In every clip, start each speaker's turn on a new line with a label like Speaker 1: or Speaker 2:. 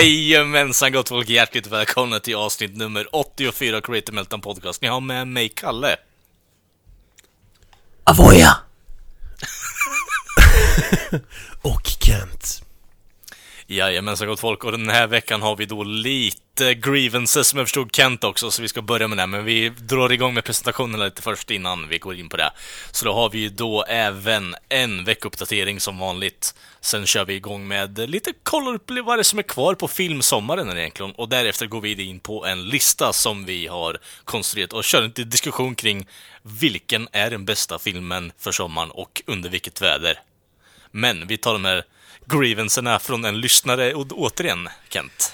Speaker 1: Jajamensan gott folk, hjärtligt välkomna till avsnitt nummer 84 av Creative Meltdown Podcast. Ni har med mig Kalle.
Speaker 2: Avoya! och Kent.
Speaker 1: Jajamensan gott folk, och den här veckan har vi då lite grievances som jag förstod Kent också, så vi ska börja med det. Men vi drar igång med presentationerna lite först innan vi går in på det. Så då har vi ju då även en veckouppdatering som vanligt. Sen kör vi igång med lite koll upp vad det som är kvar på filmsommaren egentligen. Och därefter går vi in på en lista som vi har konstruerat och kör lite diskussion kring vilken är den bästa filmen för sommaren och under vilket väder. Men vi tar de här grievancerna från en lyssnare och återigen, Kent.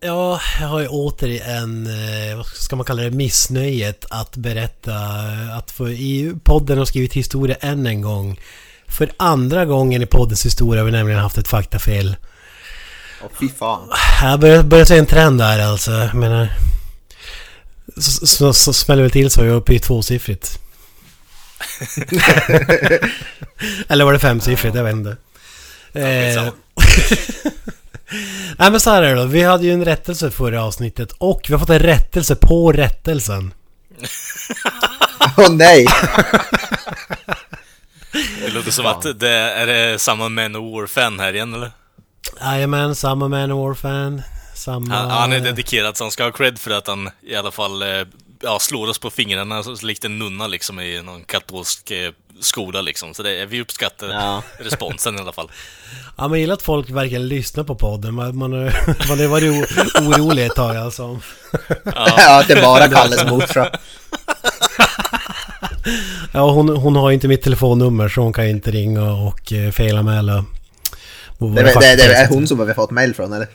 Speaker 2: Ja, jag har ju återigen, eh, vad ska man kalla det, missnöjet att berätta att för i podden har skrivit historia än en gång. För andra gången i poddens historia har vi nämligen haft ett faktafel.
Speaker 3: Åh fy fan.
Speaker 2: Jag börjar, börjar se en trend där alltså. Jag menar... Så, så, så smäller väl till så är jag uppe i tvåsiffrigt. Eller var det femsiffrigt? Jag vet inte. Eh, Nej men så här är det då. Vi hade ju en rättelse förra avsnittet och vi har fått en rättelse på rättelsen.
Speaker 3: Åh nej!
Speaker 1: Det låter som att det är det samma Man of War-fan här igen, eller?
Speaker 2: Jajamän, samma Man-War-fan. Samma...
Speaker 1: Han, han är dedikerad, så han ska ha cred för att han i alla fall eh, ja, slår oss på fingrarna likt en nunna liksom i någon katolsk eh, skola liksom. Så det, vi uppskattar
Speaker 3: Ja.
Speaker 1: responsen i alla fall.
Speaker 2: Ja, men jag gillar att folk verkligen lyssnar på podden. Man, man, man har varit orolig ett tag alltså.
Speaker 3: Ja, det är bara Kalles morsa.
Speaker 2: Ja, hon, hon har ju inte mitt telefonnummer så hon kan inte ringa och uh, felanmäla. våra
Speaker 3: Det, det, det är hon som har vi fått mail från eller?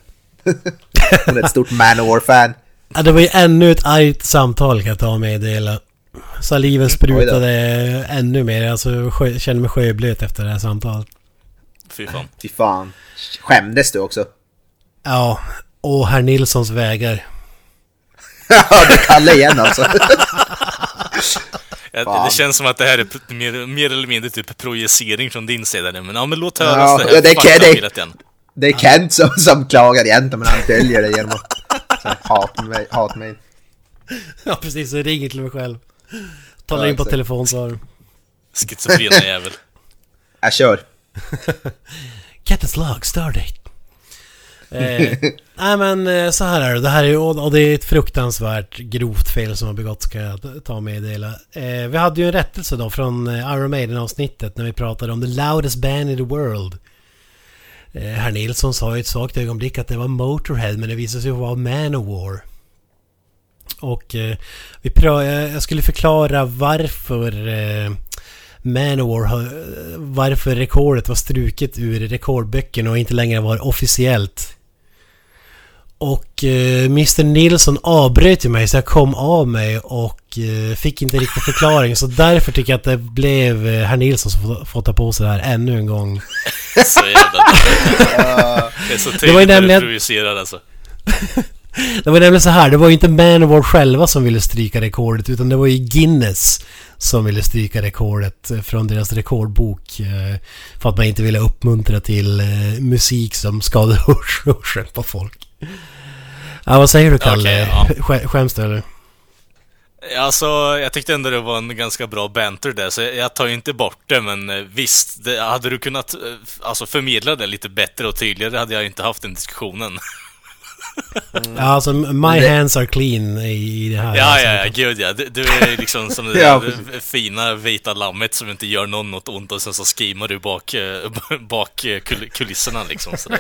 Speaker 3: Hon är ett stort Manowar-fan.
Speaker 2: Ja, det var ju ännu ett argt samtal kan jag ta och meddela. Saliven sprutade ännu mer. Alltså jag sjö- känner mig sjöblöt efter det här samtalet.
Speaker 1: Fy fan.
Speaker 3: Fy fan. Skämdes du också?
Speaker 2: Ja, och herr Nilssons vägar.
Speaker 3: Ja, det är Kalle igen alltså.
Speaker 1: Ja, det känns som att det här är mer, mer eller mindre typ projicering från din sida nu, men ja, men låt höras
Speaker 3: Ja,
Speaker 1: det
Speaker 3: ja,
Speaker 1: här
Speaker 3: det kan-
Speaker 1: faktafilet igen.
Speaker 3: Det är Kent som, som klagar egentligen men han döljer det genom att så hata mig. Hat mig.
Speaker 2: Ja, precis. Jag ringer till mig själv. Talar in på
Speaker 3: exakt.
Speaker 2: telefonsvar.
Speaker 1: Schizofrena jävel.
Speaker 3: Jag kör.
Speaker 2: Captain's log, stardate. eh, nej men eh, så här är det. Det här är, och och det är ett fruktansvärt grovt fel som har begåtts ska jag ta och meddela. Eh, vi hade ju en rättelse då från eh, Iron Maiden avsnittet när vi pratade om the loudest band in the world. Eh, herr Nilsson sa i ett svagt ögonblick att det var Motorhead men det visade sig vara Manowar. Och eh, vi pra- eh, jag skulle förklara varför eh, Manowar har, varför rekordet var struket ur rekordböckerna och inte längre var officiellt. Och eh, Mr Nilsson avbröt ju mig så jag kom av mig och eh, fick inte riktigt förklaring. Så därför tycker jag att det blev eh, herr Nilsson som får, ta på sig det här ännu en gång.
Speaker 1: Så jävla Det är så
Speaker 2: Det var ju
Speaker 1: tydligt när du
Speaker 2: nämligen-
Speaker 1: alltså.
Speaker 2: Det var nämligen så här, det var ju inte Manowar själva som ville stryka rekordet utan det var ju Guinness som ville stryka rekordet från deras rekordbok. eh, För att man inte ville uppmuntra till eh, musik som skadar hörs- hörseln på folk. Ja, vad säger du Kalle?
Speaker 1: Okej,
Speaker 2: Sk- Skäms du eller?
Speaker 1: Alltså, jag tyckte ändå det var en ganska bra banter där, så jag tar ju inte bort det, men eh, visst, det, hade du kunnat alltså, förmedla det lite bättre och tydligare hade jag inte haft den diskussionen.
Speaker 2: Ja, alltså my
Speaker 3: det-
Speaker 2: hands are clean i, i det här.
Speaker 1: Ja,
Speaker 2: alltså.
Speaker 1: ja, ja, gud ja. Du, du är liksom som det
Speaker 3: Ja,
Speaker 1: fina vita lammet som inte gör någon något ont och sen så skrimar du bak, eh, bak eh, kul- kulisserna liksom. Så det,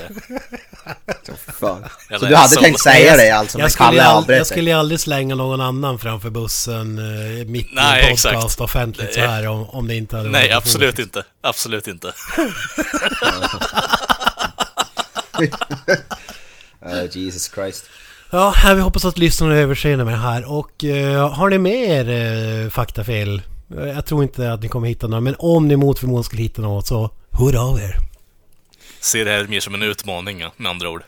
Speaker 3: Fan.
Speaker 1: Eller
Speaker 3: Så du hade
Speaker 1: som-
Speaker 3: tänkt säga det alltså,
Speaker 2: Jag skulle,
Speaker 3: avbröt
Speaker 2: jag skulle ju aldrig slänga någon annan framför bussen eh, mitt
Speaker 1: Nej,
Speaker 2: i en
Speaker 1: exakt.
Speaker 2: podcast offentligt så här om, om det inte hade
Speaker 1: nej,
Speaker 2: varit
Speaker 1: absolut inte. Absolut inte.
Speaker 3: Eh, Jesus Christ.
Speaker 2: Ja, vi hoppas att lyssnarna är överseende med det här. Och eh, har ni mer eh, faktafel? Eh, Jag tror inte att ni kommer hitta några, men om ni mot förmodan skulle hitta något så hör av er.
Speaker 1: Ser det här mer som en utmaning, ja, med andra ord.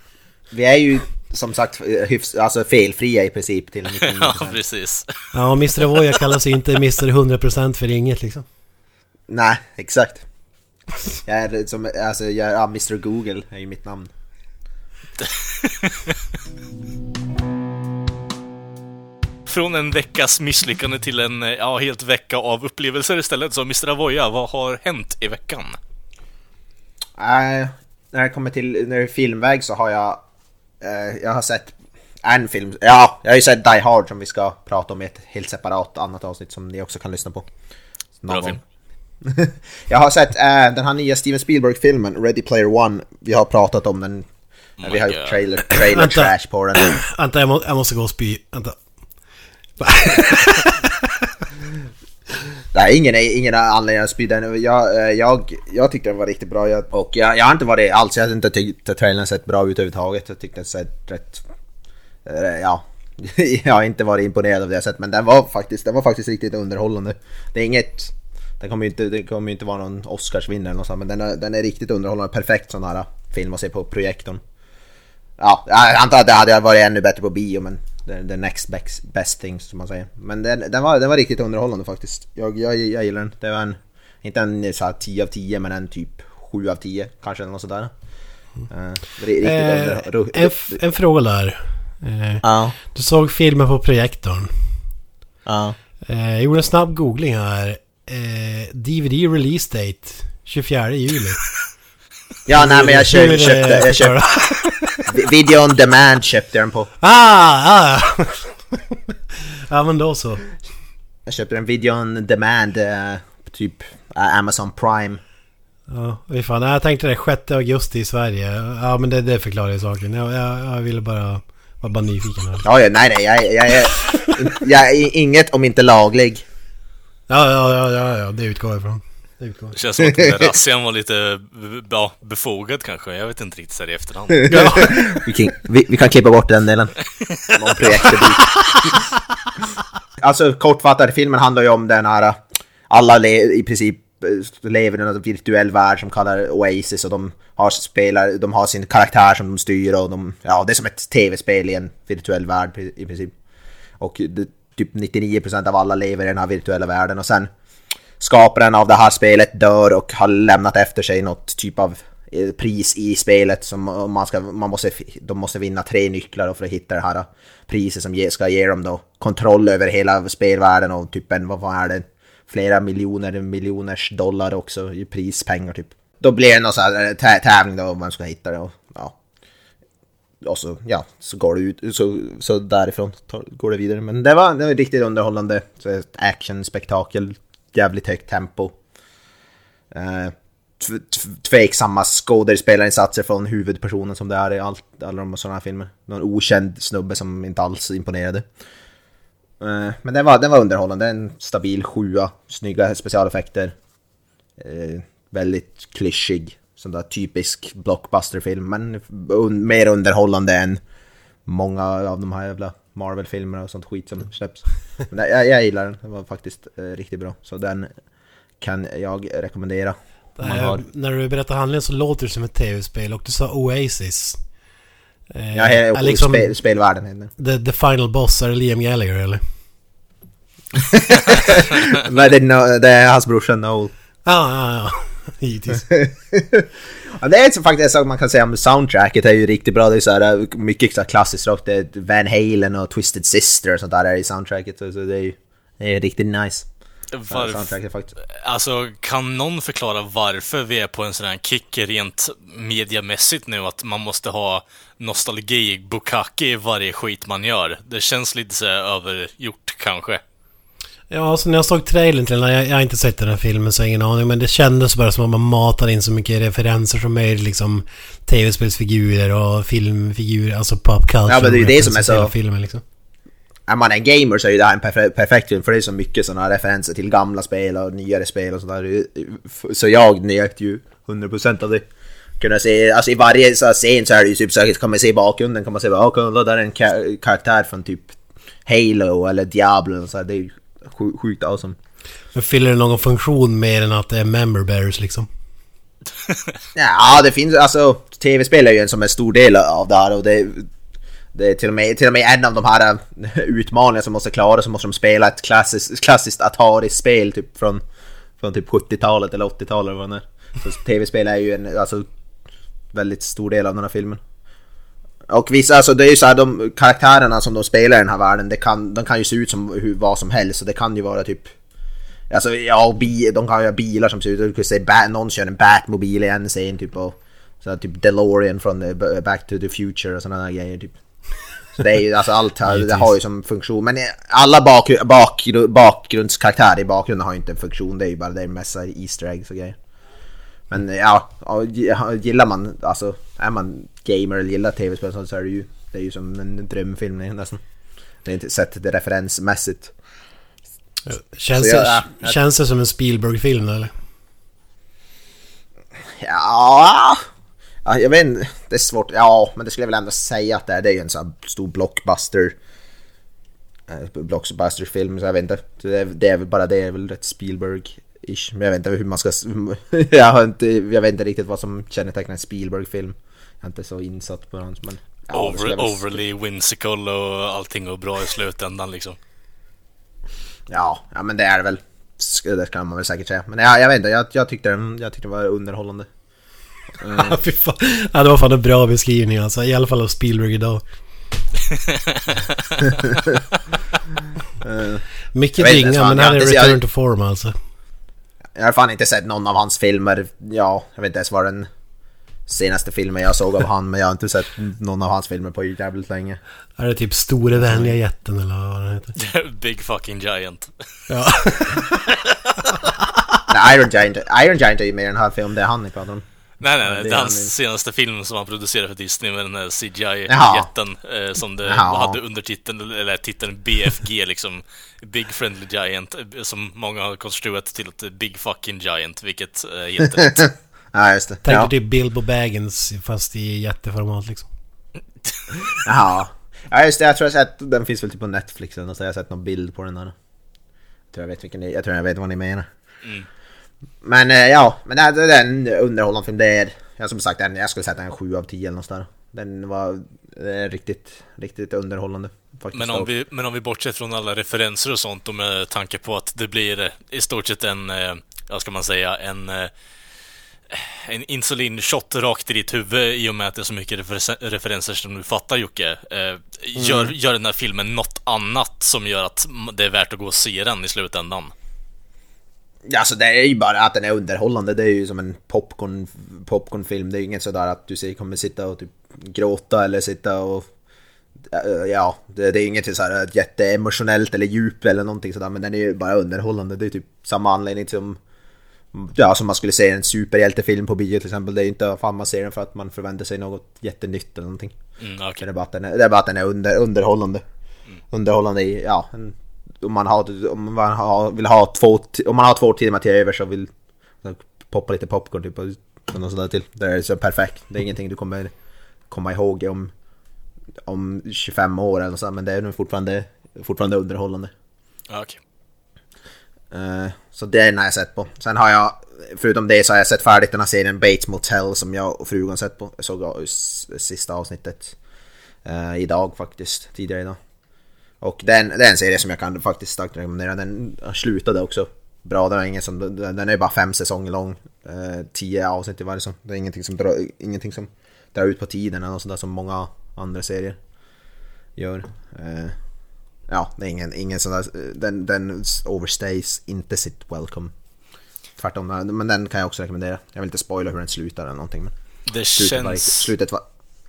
Speaker 3: Vi är ju som sagt hyfs, alltså felfria i princip till 99%.
Speaker 1: Ja, precis.
Speaker 2: Ja, Mr. Avoya kallas inte Mr. 100% för inget liksom.
Speaker 3: Nej, exakt. Jag är som, alltså jag, ja, Mr Google är ju mitt namn.
Speaker 1: Från en veckas misslyckande till en eh, ja, helt vecka av upplevelser istället. Så Mr. Avoya, vad har hänt i veckan?
Speaker 3: Äh, när det kommer till när det är filmväg så har jag... eh, jag har sett en film. Ja, jag har ju sett Die Hard som vi ska prata om i ett helt separat annat avsnitt som ni också kan lyssna på. Någon
Speaker 1: Bra film.
Speaker 3: jag har sett eh, den här nya Steven Spielberg-filmen, Ready Player One. Vi har pratat om den.
Speaker 1: Oh
Speaker 3: vi har gjort trailer, trailer trash på den.
Speaker 2: Vänta, jag, må, jag måste gå och spy. Vänta.
Speaker 3: Nej, ingen, ingen anledning att spy den. Jag, eh, jag, jag tyckte den var riktigt bra. Jag, och jag, jag har inte varit alls, jag har inte tyckt att trailern sett bra ut överhuvudtaget. Jag tyckte den sett rätt... eh, Ja. jag har inte varit imponerad av det jag sett, men den var faktiskt, den var faktiskt riktigt underhållande. Det är inget... Den kommer ju inte, det kommer ju inte vara någon Oscarsvinnare eller något sånt, men den är, den är riktigt underhållande. Perfekt sån här film att se på projektorn. Ja, jag antar att det hade varit ännu bättre på bio men är the next best, best thing som man säger. Men den, den, var, den var riktigt underhållande faktiskt. Jag, jag, jag gillar den. Det var en, inte en så här 10 av 10 men en typ 7 av 10 kanske eller något sådär. Uh, riktigt
Speaker 2: Eh,
Speaker 3: ru-
Speaker 2: en, en fråga där. Eh,
Speaker 3: Ja,
Speaker 2: du såg filmen på projektorn. Eh, jag gjorde en snabb googling här. Eh, DVD release date 24 juli.
Speaker 3: Ja, nej men jag köpte,
Speaker 2: eh,
Speaker 3: köpte, jag köpte Video on demand köpte jag den på.
Speaker 2: Ah! ah. ja men då så.
Speaker 3: Jag köpte den video on demand, eh, typ eh, Amazon Prime.
Speaker 2: Ja, fan. Jag tänkte det 6 augusti i Sverige. Ja men det, det förklarar ju saken. Jag, jag, jag ville bara... Var bara nyfiken här.
Speaker 3: Ja, ja, nej, nej, jag, jag, jag, jag är inget om inte laglig.
Speaker 2: Ja, ja, ja, ja, ja det utgår jag ifrån. Det
Speaker 1: känns som att den där razzian var lite ja, befogad kanske. Jag vet inte riktigt så här i efterhand.
Speaker 2: Ja.
Speaker 3: Vi kan, vi, vi kan klippa bort den delen. Om projektet Alltså kortfattat, filmen handlar ju om den här... Alla le, i princip eh, lever i en virtuell värld som kallar Oasis och de har spelar, de har sin karaktär som de styr och de... Ja, det är som ett tv-spel i en virtuell värld i princip. Och det, typ 99% av alla lever i den här virtuella världen och sen skaparen av det här spelet dör och har lämnat efter sig något typ av eh, pris i spelet som eh, man ska, man måste, de måste vinna tre nycklar för att hitta det här eh, priset som ge, ska ge dem då kontroll över hela spelvärlden och typ en, vad är det, flera miljoner, miljoners dollar också i prispengar typ. Då blir det någon sån här tävling då, man ska hitta det och ja. Och så, ja, så går det ut, så, så därifrån går det vidare. Men det var, det var riktigt underhållande. Så ett action-spektakel, jävligt högt tempo. Eh, tveksamma skådespelarinsatser från huvudpersonen som det är i allt, alla de sådana här filmer. Någon okänd snubbe som inte alls imponerade. Eh, men den var, den var underhållande, en stabil sjua, snygga specialeffekter. Eh, väldigt klyschig, sån där typisk blockbusterfilm, men un, mer underhållande än många av de här jävla Marvel-filmerna och sånt skit som släpps. Men jag, jag gillar den, den var faktiskt eh, riktigt bra. Så den kan jag rekommendera. Har,
Speaker 2: När du berättar handlingen så låter det som ett tv-spel och du sa Oasis. Eh,
Speaker 3: ja, he,
Speaker 2: är liksom
Speaker 3: spel, spelvärlden heter
Speaker 2: the, the final boss, är det Liam Gallagher eller?
Speaker 3: Men det, är no, det är hans brorsa Noel.
Speaker 2: Ja, ja, ja. Givetvis.
Speaker 3: Ja, det är faktiskt en sak man kan säga om soundtracket, det är ju riktigt bra. Det är så här, mycket så klassiskt rock. Det är Van Halen och Twisted Sister och sånt där är i soundtracket. Så det är ju det är riktigt nice.
Speaker 1: Varför, alltså, kan någon förklara varför vi är på en sån här kick rent mediamässigt nu? Att man måste ha nostalgi, bukaki i varje skit man gör. Det känns lite så övergjort kanske.
Speaker 2: Ja, alltså när jag såg trailern till den, jag, jag har inte sett den här filmen så jag har ingen aning, men det kändes bara som att man matade in så mycket referenser som möjligt, liksom tv-spelsfigurer och filmfigurer, alltså pop culture.
Speaker 3: Ja, men det är ju det som är så-
Speaker 2: Filmen, liksom.
Speaker 3: Är man en gamer så är ju det här en perfekt, perfekt film för det är så mycket sådana referenser till gamla spel och nyare spel och sådär. Så jag njöt ju 100% av det. kunna se, alltså i varje så scen så är det ju typ så kan man se bakgrunden kan man se bara, oh, kolla där är en ka- karaktär från typ Halo eller Diablo och så här, det är ju sj- sjukt awesome.
Speaker 2: Men fyller det någon funktion mer än att det är member bearers liksom?
Speaker 3: Ja, det finns alltså tv-spel är ju en som en stor del av det här och det, det är till och, med, till och med en av de här äh, utmaningarna som måste klara så måste de spela ett klassiskt, klassiskt Atari-spel typ från, från typ 70-talet eller 80-talet eller vad det är. Så tv-spel är ju en alltså, väldigt stor del av den här filmen. Och vissa, alltså det är ju så här, de karaktärerna som de spelar i den här världen, det kan, de kan ju se ut som hur, vad som helst. Så det kan ju vara typ... Alltså ja, och bi, de kan ju ha bilar som ser ut, du kan se bat, någon kör en Batmobil i en scen typ och... Så här, typ DeLorean från eh, Back to the Future och sådana där grejer typ. Så det är ju, alltså allt här, det har ju som funktion. Men alla bak, bak, bakgrundskaraktärer i bakgrunden har ju inte en funktion. Det är ju bara det är massa Easter eggs och grejer. Men ja, ja, gillar man, alltså är man gamer eller gillar tv-spel så är det ju, det är ju som en drömfilm nästan. Det är inte sett det referensmässigt.
Speaker 2: Känns,
Speaker 3: jag-
Speaker 2: det,
Speaker 3: ja,
Speaker 2: känns det som en Spielberg-film eller?
Speaker 3: Ja, ja, jag vet inte, det är svårt. Ja, men det skulle jag väl ändå säga att det är. Det är ju en sån här stor blockbuster. eh, Blockbuster-film, så jag vet inte. Det är, det är väl bara det, är väl rätt Spielberg-ish. Men jag vet inte hur man ska... Jag, har inte, jag vet inte riktigt vad som kännetecknar en Spielberg-film. Är inte så insatt på hans, men... ja,
Speaker 1: Over, overly whimsical och allting går bra i slutändan liksom.
Speaker 3: Ja, ja men det är det väl. Det kan man väl säkert säga. Men ja, jag vet inte, jag, jag, tyckte, den, jag tyckte den var underhållande.
Speaker 2: Fan. Ja, det var fan en bra beskrivning alltså. I alla fall av Spielberg idag. Mycket dynga, men här är return
Speaker 3: jag-
Speaker 2: to form alltså.
Speaker 3: Jag har fan inte sett någon av hans filmer. Ja, jag vet inte ens vad den senaste filmen jag såg av han, men jag har inte sett någon av hans filmer på jävligt länge.
Speaker 2: Är det typ Store vänliga jätten eller vad den heter?
Speaker 1: Big fucking giant.
Speaker 2: Ja.
Speaker 3: Nej, Iron Giant, Iron Giant är ju mer än halv film, det är han ni pratar om.
Speaker 1: Nej, nej, nej.
Speaker 3: det är
Speaker 1: är
Speaker 3: han
Speaker 1: hans senaste film som han producerade för Disney med den här. CGI-jätten eh, som det
Speaker 3: Jaha.
Speaker 1: hade undertiteln, eller titeln BFG liksom. Big Friendly Giant, eh, som många har konstruerat till ett Big Fucking Giant, vilket är helt rätt.
Speaker 3: Ja, just det.
Speaker 2: Tänker
Speaker 3: Ja.
Speaker 2: typ Bilbo Baggins fast i jätteformat liksom.
Speaker 3: Jaha. Ja, just det, jag tror jag sett, den finns väl typ på Netflix eller så jag har sett någon bild på den där. Jag tror jag vet vilken ni, jag tror jag vet vad ni menar.
Speaker 1: Mm.
Speaker 3: Men eh, ja, men det, det är en underhållande film. Det är, jag som sagt, den, jag skulle sätta en 7 av 10 eller något där. Den var riktigt, riktigt underhållande. Faktiskt.
Speaker 1: Men om, vi, men om vi bortser från alla referenser och sånt och med tanke på att det blir i stort sett en, eh, vad ska man säga, en eh, en insulinshot rakt i ditt huvud i och med att det är så mycket refer- referenser som du fattar Jocke. Eh, gör, gör den här filmen något annat som gör att det är värt att gå och se den i slutändan?
Speaker 3: Ja, Alltså det är ju bara att den är underhållande. Det är ju som en popcorn, popcornfilm. Det är ju inget sådär att du kommer sitta och typ gråta eller sitta och... äh, Ja, det, det är inget så här jätteemotionellt eller djup eller någonting sådär. Men den är ju bara underhållande. Det är typ samma anledning som... Ja, som man skulle se en superhjältefilm på bio till exempel. Det är inte fan man ser den för att man förväntar sig något jättenytt eller någonting.
Speaker 1: Mm,
Speaker 3: Det
Speaker 1: okej.
Speaker 3: är bara att den är, det är, bara att den är under, underhållande. Underhållande i, ja, en, om man, har, om man har, vill ha två, om man har två timmar till över så vill så poppa lite popcorn typ och något sådär till. Det är så perfekt. Det är ingenting du kommer komma ihåg om, om 25 år eller så, men det är nog fortfarande, fortfarande underhållande.
Speaker 1: Ja, okej.
Speaker 3: Eh, så den har jag sett på. Sen har jag, förutom det så har jag sett färdigt den här serien Bates Motel som jag och frugan sett på. Jag såg sista avsnittet eh, idag faktiskt, tidigare idag. Och den, det är en serie som jag kan faktiskt starkt rekommendera. Den slutade också bra. Den är, ingen som, den är bara fem säsonger lång. Eh, tio avsnitt i varje sån. Det är ingenting som drar, ingenting som drar ut på tiden eller något sånt där som många andra serier gör. Eh, ja, det är ingen, ingen sån där, den, den overstays inte sitt welcome. Tvärtom, men den kan jag också rekommendera. Jag vill inte spoila hur den slutar eller någonting. Men
Speaker 1: Det
Speaker 3: slutet var,
Speaker 1: känns...
Speaker 3: slutet var,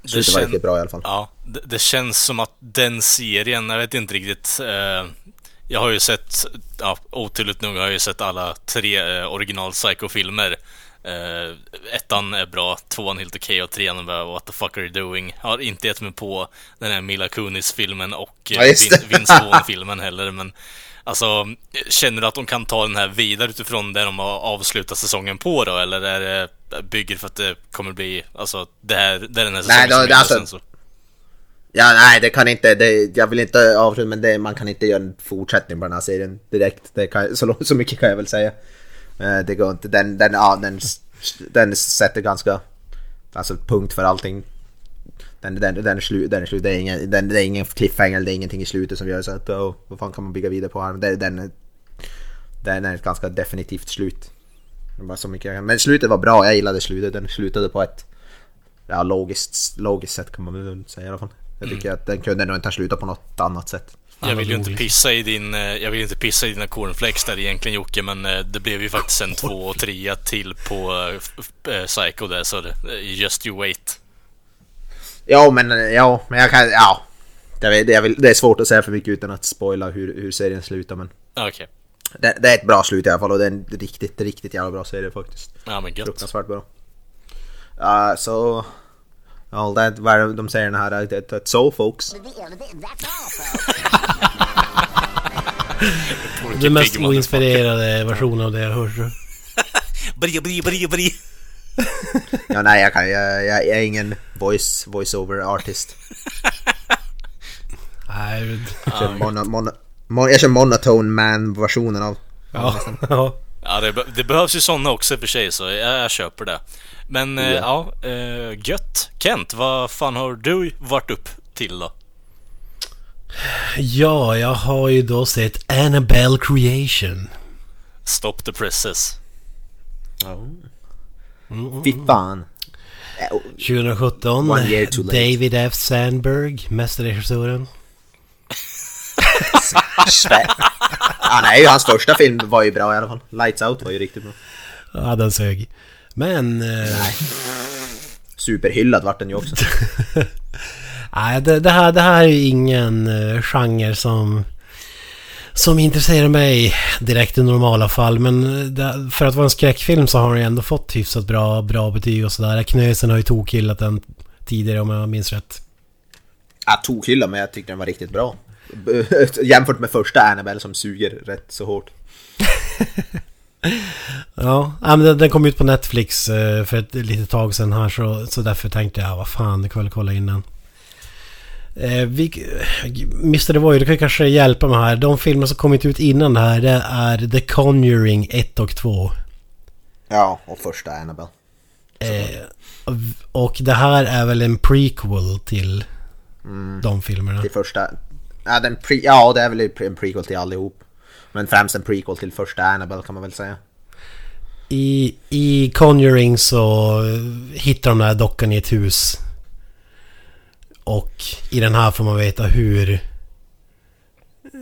Speaker 3: slutet
Speaker 1: kän-
Speaker 3: var riktigt bra i alla fall.
Speaker 1: Ja, det, det känns som att den serien, jag vet inte riktigt. Eh, jag har ju sett, ja, otydligt nog har jag ju sett alla tre eh, original Psycho-filmer. Eh, ettan är bra, tvåan helt okej och trean är bara What the fuck are you doing? Har inte gett mig på den här Mila Kunis-filmen och eh,
Speaker 3: Ja,
Speaker 1: Vince Vaughn-filmen heller, men Alltså, känner du att de kan ta den här vidare utifrån där de har avslutat säsongen på då? Eller är det, bygger för att det kommer bli, alltså det här, det är den här
Speaker 3: Nej,
Speaker 1: säsongen
Speaker 3: då-
Speaker 1: som
Speaker 3: alltså-
Speaker 1: sen så.
Speaker 3: Ja, nej, det kan inte, det, jag vill inte avsluta, men det, man kan inte göra en fortsättning på den här serien direkt. Det kan, så, så mycket kan jag väl säga. Eh, det går inte, den, den, ja, den, den sätter ganska, alltså punkt för allting. Den, den, den är slut, den är slut, det är ingen, den, det är ingen cliffhanger, det är ingenting i slutet som gör så att, oh, vad fan kan man bygga vidare på här? Den, den, den är ett ganska definitivt slut. Bara så mycket Men slutet var bra, jag gillade slutet, den slutade på ett ja, logiskt, logiskt sätt kan man väl säga i alla fall. Jag tycker att den kunde nog inte ha slutat på något annat sätt.
Speaker 1: Jag vill ju inte pissa i din, eh, jag vill inte pissa i dina cornflakes där egentligen Jocke, men eh, det blev ju faktiskt en två och trea till på eh, Psycho där, så just you wait.
Speaker 3: Ja, men ja, men jag kan, ja. Jag vill, det är svårt att säga för mycket utan att spoila hur, hur serien slutar, men
Speaker 1: Okej.
Speaker 3: det, det är ett bra slut i alla fall och det är en riktigt, riktigt jävla bra serie faktiskt.
Speaker 1: Ja men gött.
Speaker 3: Fruktansvärt bra. Uh, så... All that, vad är de säger den här, that, that
Speaker 4: that's all, folks.
Speaker 2: Den mest oinspirerade versionen av det jag hört.
Speaker 1: Bri, bri, bri, bri.
Speaker 3: Ja, nej, jag, kan, jag, jag, jag är ingen voice, voice-over artist.
Speaker 2: Nej,
Speaker 3: Jag kör, mono, mono, mon, jag kör monotone man-versionen av...
Speaker 2: ja. ja.
Speaker 1: Ja, det, be- det behövs ju såna också i och för sig, så jag, jag köper det. Men eh, ja, eh, gött. Kent, vad fan har du varit upp till då?
Speaker 2: Ja, jag har ju då sett Annabelle Creation.
Speaker 1: Stop the presses.
Speaker 3: Fy fan. Eh,
Speaker 2: 2017.
Speaker 3: One year too late.
Speaker 2: David F. Sandberg, mästerregissören.
Speaker 3: Ja, nej, hans första film var ju bra i alla fall. Lights Out var ju riktigt bra.
Speaker 2: Ja, den sög. Men... eh,
Speaker 3: Superhyllad vart den ju också.
Speaker 2: Nej, det, det, här, det här är ingen uh, genre som... Som intresserar mig direkt i normala fall. Men eh, för att vara en skräckfilm så har den ändå fått hyfsat bra, bra betyg och sådär. Knösen har ju tokhyllat den tidigare om jag minns rätt.
Speaker 3: Jag tokhyllad men jag tyckte den var riktigt bra. Jämfört med första Annabelle som suger rätt så hårt.
Speaker 2: Ja, men den, kom ut på Netflix eh, för ett litet tag sedan här så, så därför tänkte jag, vad fan, det kan väl kolla in den. Eh, vi, Mr. Devoy, du kan kanske hjälpa mig här. De filmer som kommit ut innan det här, det är The Conjuring 1 och 2.
Speaker 3: Ja, och första Annabelle.
Speaker 2: Eh, och det här är väl en prequel till de filmerna.
Speaker 3: Till första... Ja, den pre, ja, det är väl en prequel till allihop. Men främst en prequel till första Annabelle kan man väl säga.
Speaker 2: I, I Conjuring så hittar de den här dockan i ett hus. Och i den här får man veta hur,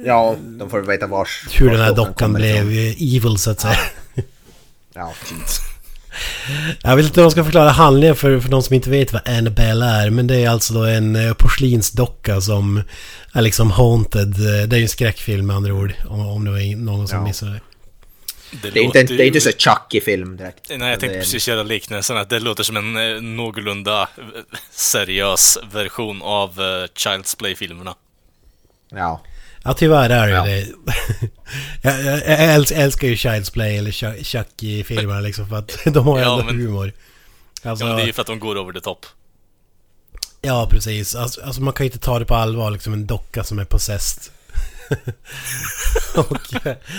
Speaker 3: Ja, de får veta vars...
Speaker 2: hur
Speaker 3: vars
Speaker 2: den här dockan
Speaker 3: kommer
Speaker 2: blev
Speaker 3: ifrån.
Speaker 2: evil så att säga.
Speaker 3: Ja,
Speaker 2: Jag vet inte om jag ska förklara handlingen för, för de som inte vet vad Annabelle är. Men det är alltså då en eh, porslinsdocka som är liksom haunted. Eh, Det är ju en skräckfilm med andra ord. Om, om det var någon som
Speaker 3: Ja.
Speaker 2: missade det.
Speaker 3: det är inte, det är inte så Chucky-film direkt.
Speaker 1: Nej, jag tänkte
Speaker 3: Det
Speaker 1: precis göra liknelsen att det låter som en eh, någorlunda seriös version av eh, Child's Play-filmerna.
Speaker 3: Ja.
Speaker 2: Ja tyvärr är det
Speaker 3: Ja.
Speaker 2: det. jag, jag, jag älskar, ju Child's Play eller Chuck- Chucky-filmerna liksom för att de har ju
Speaker 1: Ja,
Speaker 2: ändå
Speaker 1: men-
Speaker 2: humor. Alltså,
Speaker 1: Ja, men det är ju för att de går over the top.
Speaker 2: Ja, precis. Alltså, alltså man kan ju inte ta det på allvar, liksom en docka som är possessed. eh,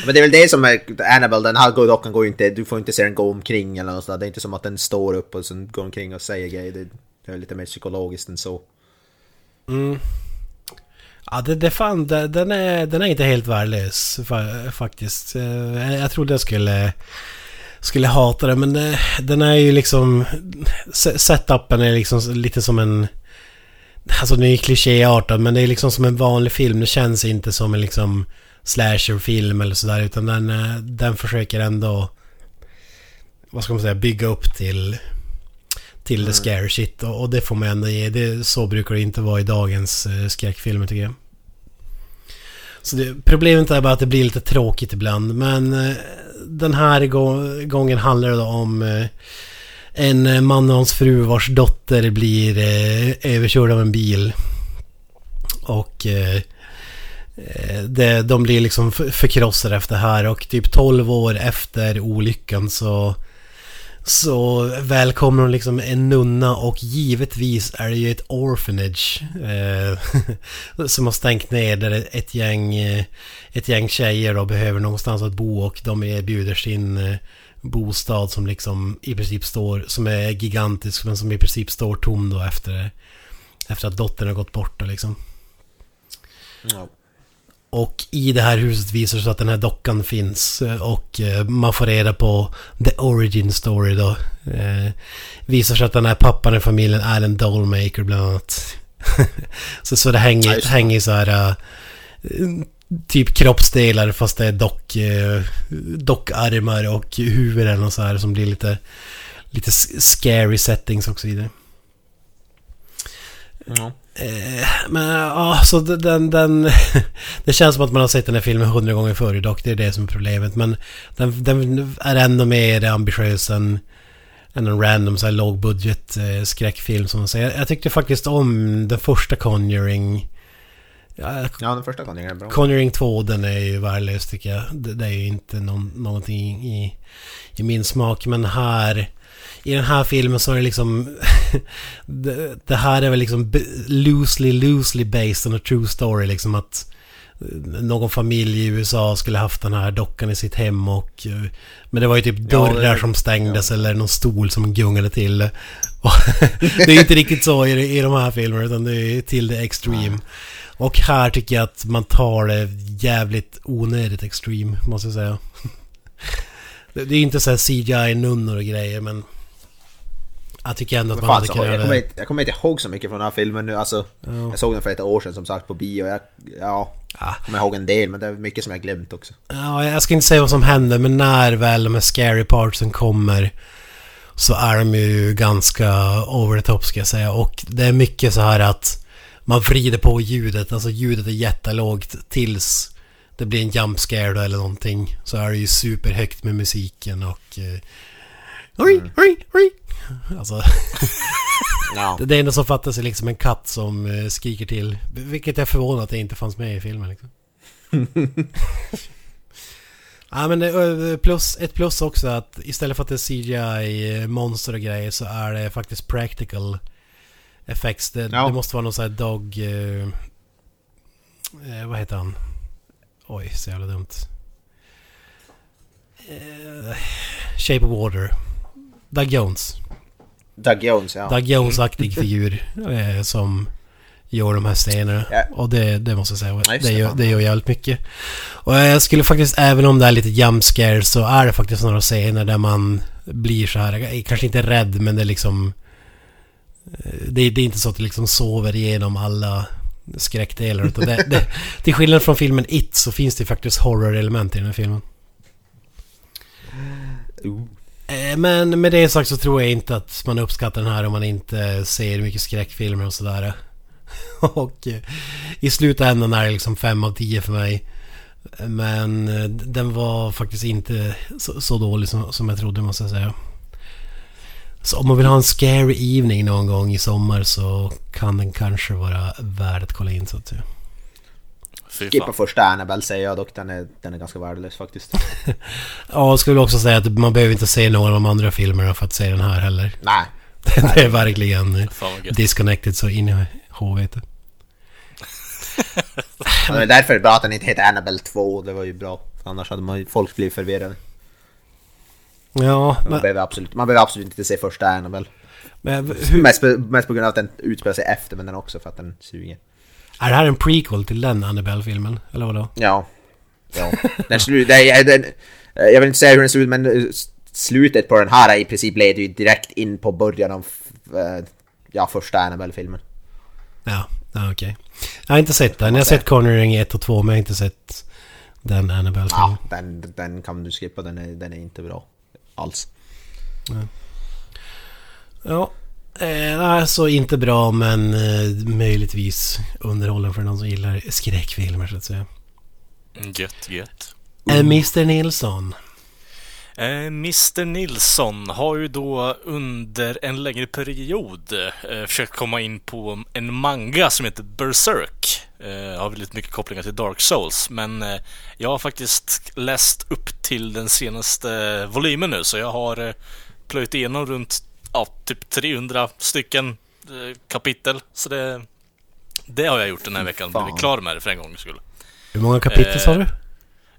Speaker 3: Men det är väl det som är Annabelle, den här dockan går ju inte, du får inte se den gå omkring eller något sådär. Det är inte som att den står upp och sen går omkring och säger grejer. Det, är lite mer psykologiskt än så.
Speaker 2: Ja, det, det fan, det, den, är, den är inte helt värdelös fa, faktiskt. Eh, Jag trodde jag skulle, skulle hata den, men det, den är ju liksom... se- Setupen är liksom lite som en... Alltså den är ju klichéartad, men det är liksom som en vanlig film. Det känns inte som en liksom slasherfilm eller sådär, utan den, eh, den försöker ändå... Vad ska man säga? Bygga upp till... Till the scare shit och, det får man ändå ge. Det, så brukar det inte vara i dagens eh, skräckfilmer tycker jag. Så det, problemet är bara att det blir lite tråkigt ibland. Men eh, den här gången handlar det om eh, en eh, man och hans fru vars dotter blir eh, överkörd av en bil. Och eh, eh det, de blir liksom förkrossade efter det här och typ 12 år efter olyckan så så välkomnar hon liksom en nunna och givetvis är det ju ett orphanage. Eh, som har stängt ner där ett gäng, eh, ett gäng tjejer då behöver någonstans att bo och de erbjuder sin eh, bostad som liksom i princip står, som är gigantisk men som i princip står tom då efter, efter att dottern har gått bort då liksom.
Speaker 3: Ja.
Speaker 2: Och i det här huset visar det sig att den här dockan finns eh, och eh, man får reda på the origin story då. Eh, visar sig att den här pappan i familjen är en dollmaker bland annat. så, så det hänger,
Speaker 3: det.
Speaker 2: hänger så här eh, typ kroppsdelar fast det är dock, eh, dockarmar och huvuden och så här som blir lite, lite scary settings också i det.
Speaker 3: Ja.
Speaker 2: Eh, men ja, så den, den... det känns som att man har sett den här filmen hundra gånger förr dock. Det är det som är problemet. Men den, den är ändå mer ambitiös än, än en random så här lågbudget eh, skräckfilm som man säger. Jag, tyckte faktiskt om den första Conjuring. Ja,
Speaker 3: ja, den första gången är bra.
Speaker 2: Conjuring 2, den är ju värdelös tycker jag. Det, det är ju inte någon, någonting i, i min smak. Men här... I den här filmen så är det liksom... det, det här är väl liksom loosely, loosely based on a true story. Liksom att eh, någon familj i USA skulle haft den här dockan i sitt hem och... eh, Men det var ju typ
Speaker 3: Ja,
Speaker 2: dörrar
Speaker 3: det-
Speaker 2: som stängdes eller någon stol som gungade till. Det är inte riktigt så i, i de här filmerna utan det är till det extreme. Och här tycker jag att man tar det jävligt onödigt extreme, måste jag säga. Det, det är inte så här CGI-nunnor och grejer, men... Jag tycker ändå att man
Speaker 3: fan,
Speaker 2: hade kunnat
Speaker 3: jag,
Speaker 2: göra
Speaker 3: kommer
Speaker 2: det.
Speaker 3: inte, jag kommer inte ihåg så mycket från den här filmen nu. Alltså,
Speaker 2: Ja.
Speaker 3: Jag såg den för ett år sedan som sagt på bio. Jag, ja,
Speaker 2: Ja.
Speaker 3: kommer ihåg en del men det är mycket som jag glömt också.
Speaker 2: Ja, jag ska inte säga vad som händer, men när väl de här scary partsen kommer så är de ju ganska over the top ska jag säga. Och det är mycket så här att man vrider på ljudet, alltså ljudet är jättelågt tills det blir en jump scare eller någonting. Så är det ju superhögt med musiken och... Eh, oj, oj, oj. Alltså,
Speaker 3: Ja.
Speaker 2: det, det enda som fattas är liksom en katt som eh, skriker till. Vilket är förvånat att det inte fanns med i filmen liksom. Ja men det, eh, plus, ett plus också att istället för att det är CGI-monster och grejer så är det faktiskt practical effects. Det,
Speaker 3: Ja.
Speaker 2: det måste vara någon sån här dog... Eh, eh, vad heter han? Oj, så jävla dumt. Eh, Shape of Water. Doug Jones.
Speaker 3: Doug Jones, ja.
Speaker 2: Doug Jones-aktig figur eh, som gör de här scenerna.
Speaker 3: Ja.
Speaker 2: Och det, det måste jag säga,
Speaker 3: Ja,
Speaker 2: det,
Speaker 3: det,
Speaker 2: gör, det gör jävligt mycket. Och jag skulle faktiskt, även om det är lite jump scare så är det faktiskt några scener där man blir så här, eh, kanske inte rädd men det är liksom... eh, Det, det är inte så att det liksom sover igenom alla skräckdelar. Utan det, det, till skillnad från filmen It så finns det faktiskt horror-element i den här filmen.
Speaker 3: Ooh.
Speaker 2: Eh, men med det sagt så tror jag inte att man uppskattar den här om man inte ser mycket skräckfilmer och sådär. Och eh, i slutändan är det liksom 5 av 10 för mig. Men eh, den var faktiskt inte så, så dålig som, som jag trodde måste jag säga. Så om man vill ha en scary evening någon gång i sommar så kan den kanske vara värd att kolla in så att säga.
Speaker 1: Fy
Speaker 3: Skippa
Speaker 1: fan.
Speaker 3: första Annabelle säger jag dock, den är, den är ganska värdelös faktiskt.
Speaker 2: Ja, jag skulle också säga att man behöver inte se någon av de andra filmerna för att se den här heller.
Speaker 3: Nej.
Speaker 2: Det är verkligen disconnected så in i helvete.
Speaker 3: Ja, Det är därför det är bra att den inte heter Annabelle 2, det var ju bra. Annars hade man, ju- folk blivit förvirrade.
Speaker 2: Ja,
Speaker 3: Man
Speaker 2: men,
Speaker 3: behöver absolut, man behöver absolut inte se första Annabelle.
Speaker 2: men hur,
Speaker 3: Mest, på- mest på grund av att den utspelar sig efter, men den också för att den suger.
Speaker 2: Är det här en prequel till den Annabelle-filmen? Eller vadå?
Speaker 3: Ja. Ja. Den slu, är, den, jag vill inte säga hur den ser ut, men eh, slutet på den här i princip leder ju direkt in på början av eh, ja, första Annabelle-filmen.
Speaker 2: Ja, ja okej. Jag har inte sett den. Jag har sett Conjuring 1 och 2 men jag har inte sett den Annabelle-filmen.
Speaker 3: Ja, den, den kan du skippa, den är, den är inte bra. Alls.
Speaker 2: Ja. Eh, alltså inte bra men eh, möjligtvis underhållande för någon som gillar skräckfilmer så att säga.
Speaker 1: Gött, gött.
Speaker 2: Eh, Mr Nilsson.
Speaker 1: Eh, Mr Nilsson har ju då under en längre period eh, försökt komma in på en manga som heter Berserk. Eh, har väldigt mycket kopplingar till Dark Souls, men eh, jag har faktiskt läst upp till den senaste volymen nu, så jag har eh, plöjt igenom runt ja, typ 300 stycken eh, kapitel. Så det, det har jag gjort den här veckan.
Speaker 3: Fan.
Speaker 1: Blivit klar med det för en gångs skull.
Speaker 2: Hur många kapitel
Speaker 1: Eh,
Speaker 2: sa du?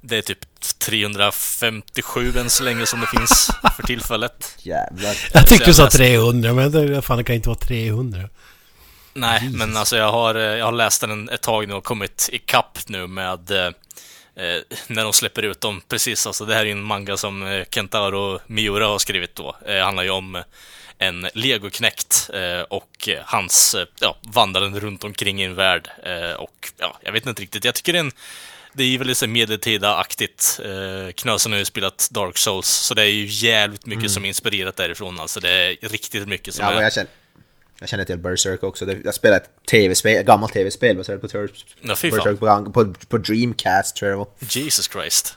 Speaker 1: Det är typ 357 än så länge som det finns för tillfället.
Speaker 3: Jävlar.
Speaker 2: Jag tyckte du sa
Speaker 1: läste-
Speaker 2: 300, men det, fan det kan inte vara 300.
Speaker 1: Nej, men alltså jag har, eh, jag har läst den ett tag nu och kommit ikapp nu med eh, eh, när de släpper ut dem. Precis, alltså det här är en manga som eh, Kentaro Miura har skrivit då. Eh, handlar ju om en legoknäckt eh, och eh, hans eh, ja, vandrande runt omkring i en värld. Eh, och ja, jag vet inte riktigt. Jag tycker det är en det är ju väldigt så här medeltida-aktigt. Eh, Knösen har ju spelat Dark Souls, så det är ju jävligt mycket som är inspirerat därifrån. Alltså det är riktigt mycket som
Speaker 3: Ja,
Speaker 1: är...
Speaker 3: jag känner, jag känner till Berserk också. Jag spelade ett tv-spel, ett gammalt tv-spel baserat på. Berserk på, på, på Dreamcast tror jag det var.
Speaker 1: Jesus Christ.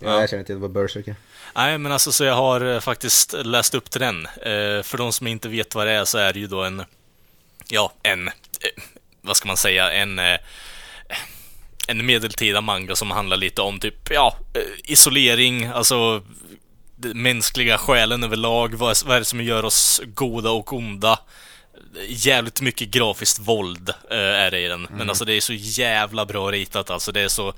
Speaker 3: Ja, jag känner till vad Berserk är.
Speaker 1: Nej, men alltså så jag har eh, faktiskt läst upp till den. Eh, för de som inte vet vad det är så är det ju då en, ja, en, eh, vad ska man säga, en, eh, en medeltida manga som handlar lite om typ, ja, eh, isolering, alltså mänskliga själen överlag, vad, vad är det som gör oss goda och onda? Jävligt mycket grafiskt våld eh, är det i den, men alltså det är så jävla bra ritat alltså. Det är så,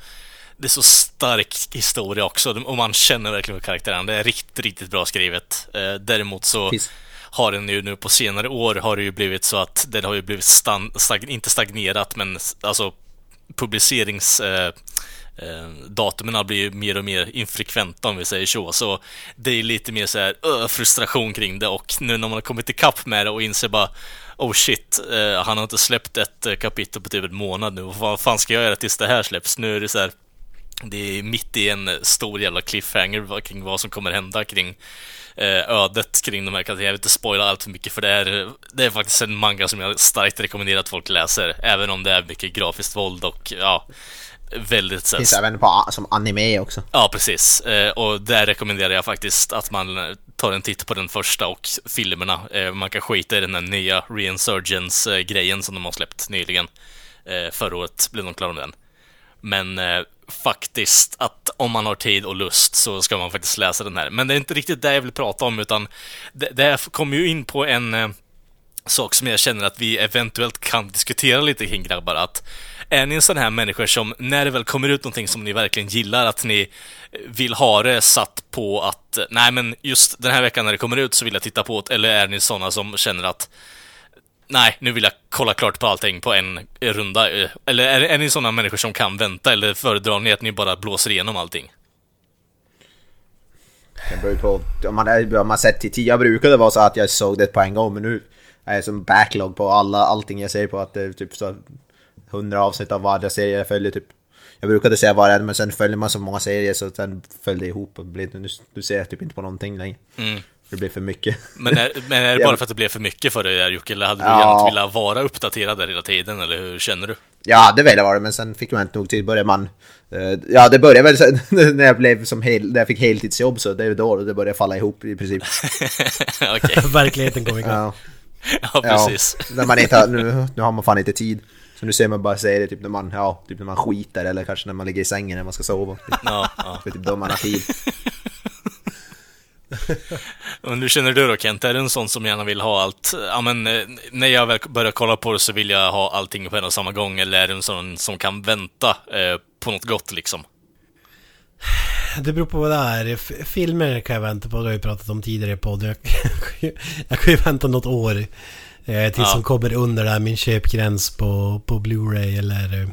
Speaker 1: det är så stark historia också och man känner verkligen för karaktären. Det är riktigt, riktigt bra skrivet. Eh, däremot så
Speaker 3: Finns-
Speaker 1: har den ju nu på senare år har det ju blivit så att den har ju blivit stag, inte stagnerat men alltså publicerings eh, Eh, datumen blir ju mer och mer infrekventa om vi säger så. Så det är lite mer så här ö, frustration kring det och nu när man har kommit ikapp med det och inser bara Oh shit, eh, han har inte släppt ett eh, kapitel på typ en månad nu. Vad fan ska jag göra tills det här släpps? Nu är det så här det är mitt i en stor jävla cliffhanger kring vad som kommer hända kring eh, ödet kring de här karaktärerna. Jag vill inte spoila allt för mycket för det är, det är faktiskt en manga som jag starkt rekommenderar att folk läser. Även om det är mycket grafiskt våld och ja, väldigt här,
Speaker 3: Finns även på, som anime också.
Speaker 1: Ja, precis. Eh, och där rekommenderar jag faktiskt att man eh, tar en titt på den första och filmerna. Eh, man kan skita i den här nya Reinsurgence-grejen som de har släppt nyligen. Förra året blev de klara med den. Men faktiskt att om man har tid och lust så ska man faktiskt läsa den här. Men det är inte riktigt det jag vill prata om utan det, det kommer ju in på en sak som jag känner att vi eventuellt kan diskutera lite kring grabbar. Att är ni en sån här människa som när det väl kommer ut någonting som ni verkligen gillar, att ni vill ha det satt på att nej men just den här veckan när det kommer ut så vill jag titta på det, eller är ni såna som känner att nej, nu vill jag kolla klart på allting på en runda. Eller är, är ni såna människor som kan vänta, eller föredrar ni att ni bara blåser igenom allting?
Speaker 3: Det beror ju på om man, är- om man sett till tio. Jag brukade vara så att jag såg det på en gång men nu är jag som backlog på alla, allting jag ser på att det är typ så 100 avsnitt av varje serie jag följer typ. Jag brukade säga var en men sen följer man så många serier så sen föll det ihop och blir, nu, nu ser jag typ inte på någonting längre. Det blir för mycket.
Speaker 1: Men är, men är det
Speaker 3: Ja.
Speaker 1: bara för att det blev för mycket för dig Jocke, eller hade du
Speaker 3: Ja.
Speaker 1: gärna velat vara uppdaterad där hela tiden, eller hur känner du?
Speaker 3: Ja, det ville vara det, men sen fick man inte nog tid. Började man... eh, ja, det började väl sen när jag blev som hel, när jag fick heltidsjobb så det är då det började falla ihop i princip.
Speaker 2: Verkligheten kom igång.
Speaker 3: Ja,
Speaker 1: ja
Speaker 3: ja,
Speaker 1: precis.
Speaker 3: när man inte har, nu, nu har man fan inte tid. Så nu ser man bara serier typ när man, ja, typ när man skiter eller kanske när man ligger i sängen när man ska sova.
Speaker 1: Ja, ja.
Speaker 3: Det är typ då man har tid.
Speaker 1: Men hur känner du då Kent? Är du en sån som gärna vill ha allt? Ja men, eh, när jag väl börjar kolla på det så vill jag ha allting på en och samma gång, eller är du en sån som kan vänta eh, på något gott liksom?
Speaker 2: Det beror på vad det är. Filmer kan jag vänta på, det har vi pratat om tidigare i podden. Jag, kan ju- jag kan ju vänta något år. Eh, tills
Speaker 1: Ja.
Speaker 2: som kommer under där min köpgräns på, på Blu-ray eller eh,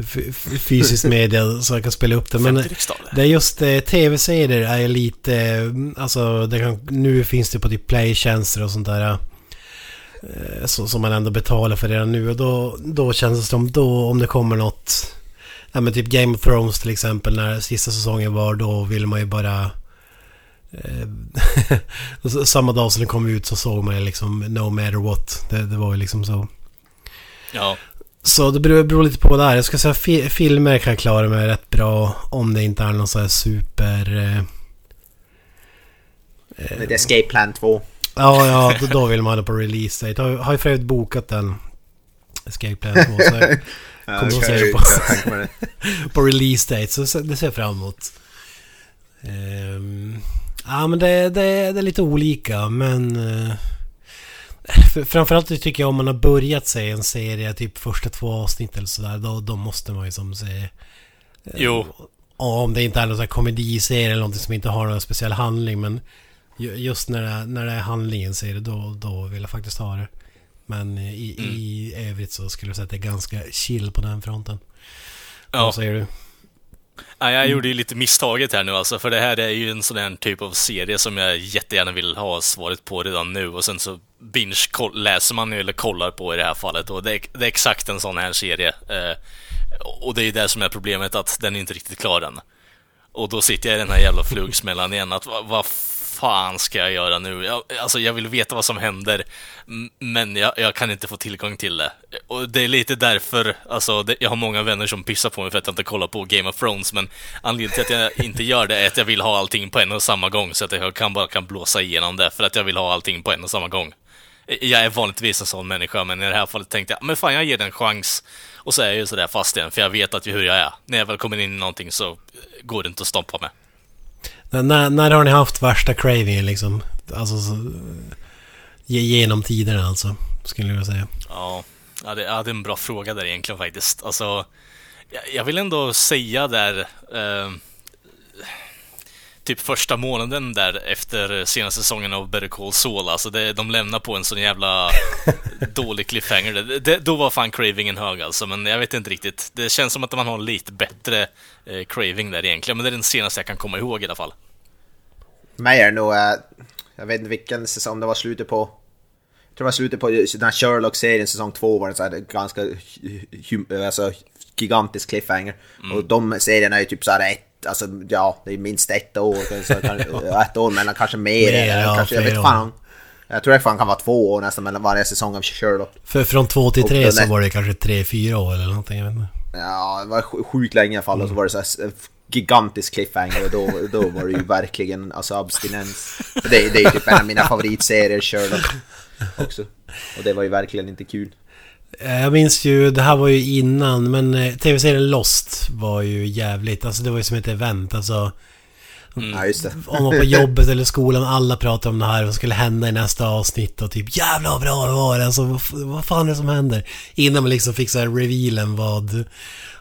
Speaker 2: f- f- fysisk media så jag kan spela upp det. Men
Speaker 1: 50 riksdaler.
Speaker 2: det är just eh, tv-serier är lite, eh, alltså det kan, nu finns det på typ playtjänster och sånt där. eh, Så, som man ändå betalar för redan nu och då, då känns det som då om det kommer något Ja men typ Game of Thrones till exempel när sista säsongen var då vill man ju bara eh, Samma dag som den kom ut så såg man ju liksom no matter what. Det, det var ju liksom så.
Speaker 1: Ja,
Speaker 2: Så det beror, beror lite på det är. Jag ska säga fi, filmer kan jag klara mig rätt bra om det inte är någon sån här super... Eh,
Speaker 3: Det är Escape Plan 2.
Speaker 2: ja, ja, då, då vill man ha på release date. Har, har ju för övrigt bokat den. Escape Plan 2. Så jag
Speaker 3: Ja,
Speaker 2: kommer
Speaker 3: det
Speaker 2: att se
Speaker 3: jag
Speaker 2: på.
Speaker 3: det.
Speaker 2: på release date. Så det ser jag fram emot. Ehm, Ja men det, det, det är lite olika men... eh, för- Framförallt tycker jag om man har börjat se en serie, typ första två avsnitt eller sådär, då, då måste man ju som se...
Speaker 1: Jo,
Speaker 2: Ja, om det inte är någon sån här komediserie eller någonting som inte har någon speciell handling men ju- just när det, är- när det är handlingen serie då, då vill jag faktiskt ha det. Men i, i övrigt så skulle jag säga att det är ganska chill på den fronten.
Speaker 1: ja.
Speaker 2: Vad säger du?
Speaker 1: Ja, jag gjorde ju lite misstaget här nu alltså, för det här är ju en sån här typ av serie som jag jättegärna vill ha svaret på redan nu och sen så binge läser man ju eller kollar på i det här fallet och det är, det är exakt en sån här serie. Eh, och det är ju det som är problemet, att den är inte riktigt klar än. Och då sitter jag i den här jävla flugsmällan igen, att vad, va fan ska jag göra nu? Jag, alltså jag vill veta vad som händer, men jag, jag kan inte få tillgång till det. Och det är lite därför, alltså det, jag har många vänner som pissar på mig för att jag inte kollar på Game of Thrones, men anledningen till att jag inte gör det är att jag vill ha allting på en och samma gång, så att jag kan bara kan blåsa igenom det, för att jag vill ha allting på en och samma gång. Jag är vanligtvis en sån människa, men i det här fallet tänkte jag, men fan jag ger den en chans. Och så är jag ju sådär fast igen, för jag vet att hur jag är. När jag väl kommer in i någonting så går det inte att stoppa mig.
Speaker 2: När, när, har ni haft värsta cravingen liksom? Alltså så, genom tiderna alltså, skulle jag säga.
Speaker 1: Ja, ja, det, ja, det är en bra fråga där egentligen faktiskt. Alltså, jag, jag vill ändå säga där... Eh, typ första månaden där efter senaste säsongen av Better Call Saul. Alltså det, de lämnar på en sån jävla dålig cliffhanger. Det, det, då var fan cravingen hög alltså, men jag vet inte riktigt. Det känns som att man har lite bättre eh, craving där egentligen, men det är den senaste jag kan komma ihåg i alla fall.
Speaker 3: Mig är nog, eh, jag vet inte vilken säsong det var slutet på. Jag tror det var slutet på den här Sherlock-serien, säsong två var det så här ganska alltså, gigantisk cliffhanger. Och de serierna är ju typ så här ett, alltså ja, det är minst ett år, så kan, ett år mellan, kanske mer.
Speaker 2: Mer,
Speaker 3: eller
Speaker 2: ja,
Speaker 3: kanske, jag vet
Speaker 2: flera
Speaker 3: fan. Jag tror det fan kan vara två år nästan mellan varje säsong av Sherlock.
Speaker 2: För från två till tre så var det kanske tre, fyra år eller någonting, jag vet inte.
Speaker 3: Ja, det var sj- sjukt länge i alla fall och så var det så här s- gigantisk cliffhanger och då, då var det ju verkligen alltså abstinens. Det, det är ju typ en av mina favoritserier, Sherlock. Också. Och det var ju verkligen inte kul.
Speaker 2: Eh, Jag minns ju, det här var ju innan, men eh, tv-serien Lost var ju jävligt, alltså det var ju som ett event, alltså.
Speaker 3: Ja, just det.
Speaker 2: Om man på jobbet eller skolan, alla pratade om det här, vad skulle hända i nästa avsnitt och typ jävlar vad bra det var, alltså vad, fan är det som händer? Innan man liksom fick så här revealen vad,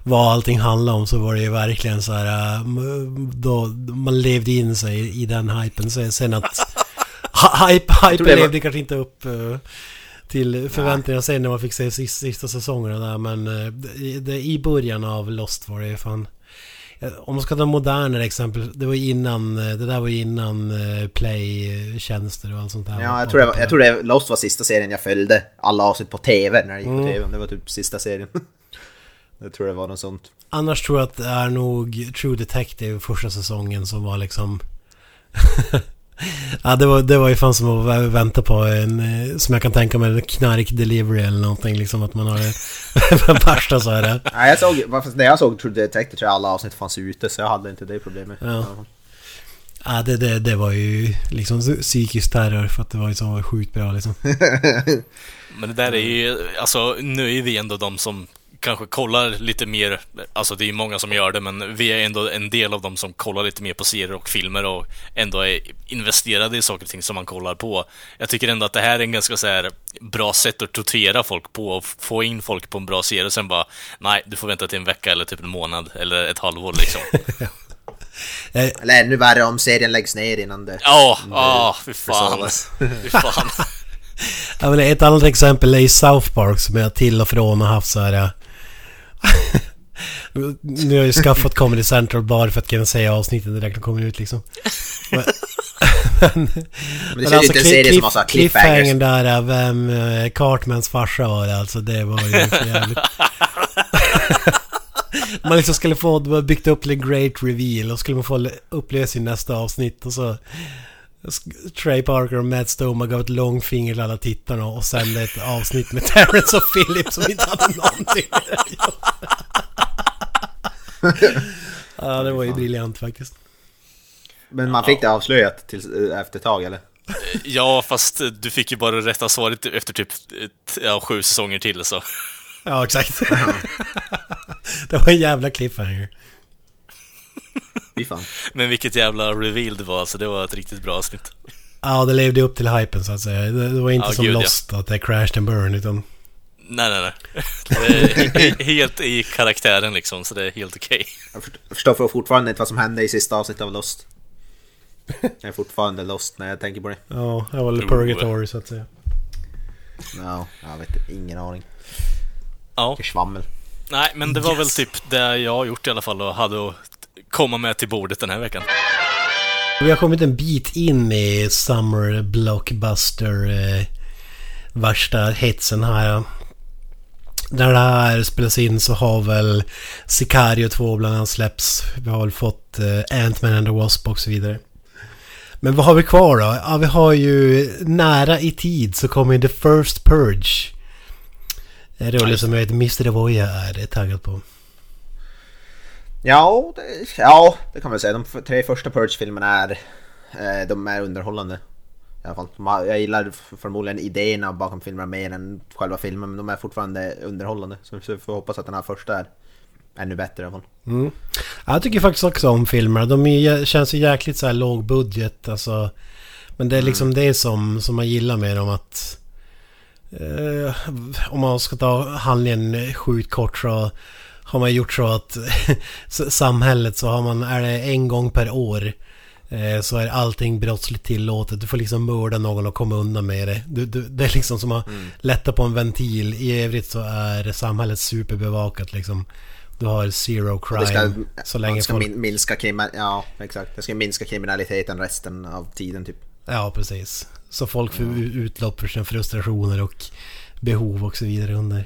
Speaker 2: vad allting handlade om så var det ju verkligen så här, m- då, man levde in sig i, i den hypen. Så, sen att hy- hype, hype
Speaker 3: var-
Speaker 2: levde kanske inte upp eh, till förväntningarna sen när man fick se sista, sista säsongerna där men eh, det, det, i början av Lost var det ju fan Eh, Om man ska ta modernare exempel, det var innan, eh, det där var innan play-tjänster och allt sånt där.
Speaker 3: Ja, jag tror, det var, jag tror det Lost var sista serien jag följde alla avsnitt på TV när det gick på
Speaker 2: Mm.
Speaker 3: TV. Det var typ sista serien. jag tror det var något sånt.
Speaker 2: Annars tror jag att det är nog True Detective första säsongen som var liksom... ja, det var, det var ju fan som att vä- vänta på en, eh, som jag kan tänka mig, en knark-delivery eller någonting. Liksom att man har värsta så här.
Speaker 3: Nej, jag såg, när jag såg True Detective tror jag alla avsnitt fanns ute så jag hade inte det problemet.
Speaker 2: Ja. Ja, det, det, det var ju liksom psykisk terror för att det var ju så sjukt bra liksom.
Speaker 1: Men det där är ju, alltså nu är vi ändå de som kanske kollar lite mer, alltså det är ju många som gör det, men vi är ändå en del av de som kollar lite mer på serier och filmer och ändå är investerade i saker och ting som man kollar på. Jag tycker ändå att det här är en ganska så här bra sätt att tortera folk på och få in folk på en bra serie och sen bara, nej, du får vänta till en vecka eller typ en månad eller ett halvår liksom.
Speaker 3: Eller ännu värre om serien läggs ner innan det...
Speaker 1: Ja, fy fan.
Speaker 3: försovas.
Speaker 1: Fy fan.
Speaker 2: Ja, men ett annat exempel är i South Park som jag till och från har haft så här... nu har jag ju skaffat Comedy Central bara för att kunna säga avsnitten direkt när de kommer ut liksom. Men, men,
Speaker 3: Men det inte en serie som
Speaker 2: cliffhangern där, ja, vem eh, Cartmans farsa var det alltså, det var ju för jävligt. Man liksom skulle få, det byggt upp till en great reveal och skulle man få uppleva sin nästa avsnitt och så Trey Parker och Matt Stoma gav ett långfinger till alla tittarna och sände ett avsnitt med Terrence och Philip som inte hade någonting med det. Ja, det var ju briljant faktiskt.
Speaker 3: Men man fick det avslöjat till, eh, efter ett tag eller?
Speaker 1: Ja, fast du fick ju bara rätta svaret efter typ ja, sju säsonger till så.
Speaker 2: Ja, exakt. det var en jävla cliffhanger.
Speaker 3: Fy fan.
Speaker 1: Men vilket jävla reveal det var, alltså det var ett riktigt bra avsnitt.
Speaker 2: Ja, det levde upp till hypen så att säga. Det, det var inte
Speaker 1: Ja,
Speaker 2: som
Speaker 1: gud, ja.
Speaker 2: Lost, att det är crashed and burn, utan...
Speaker 1: Nej, nej, nej. Det är he- helt i karaktären liksom, så det är helt okej.
Speaker 3: Jag först- förstår för fortfarande inte vad som hände i sista avsnittet av Lost. Jag är fortfarande Lost när jag tänker på det.
Speaker 2: Ja, det var väl
Speaker 1: Jo.
Speaker 2: purgatory så att säga.
Speaker 3: Ja, jag vet ingen aning.
Speaker 1: Ja,
Speaker 3: svammel.
Speaker 1: nej, men det var väl
Speaker 2: Yes.
Speaker 1: typ det jag har gjort i alla fall och hade att komma med till bordet den här veckan.
Speaker 2: Vi har kommit en bit in i Summer Blockbuster eh, värsta hetsen här. När det här spelas in så har väl Sicario 2 bland annat släppts. Vi har väl fått eh, Ant-Man and the Wasp och så vidare. Men vad har vi kvar då? Ja, vi har ju nära i tid så kommer The First Purge. En rulle som jag vet Mr. Avoya är taggad på.
Speaker 3: Ja, det, ja, det kan man säga. De tre första Purge-filmerna är, eh, de är underhållande. I alla fall. Jag gillar förmodligen idéerna bakom filmerna mer än själva filmen, men de är fortfarande underhållande. Så vi får hoppas att den här första är ännu bättre i alla fall.
Speaker 2: Mm. Ja, Jag tycker faktiskt också om filmerna. De är, känns ju jäkligt så här låg budget. Alltså. Men det är liksom det som, som man gillar med dem att... Eh, om man ska ta handlingen sjukt kort så har man gjort så att samhället så har man, är det en gång per år eh, så är allting brottsligt tillåtet. Du får liksom mörda någon och komma undan med det. Du, du, det är liksom som att lätta på en ventil. I övrigt så är samhället superbevakat liksom. Du har zero crime
Speaker 3: ska,
Speaker 2: så länge
Speaker 3: det ska
Speaker 2: folk...
Speaker 3: min, minska ja, exakt. Det ska minska kriminaliteten resten av tiden typ.
Speaker 2: Ja, precis. Så folk får utlopp för sina frustrationer och behov och så vidare under...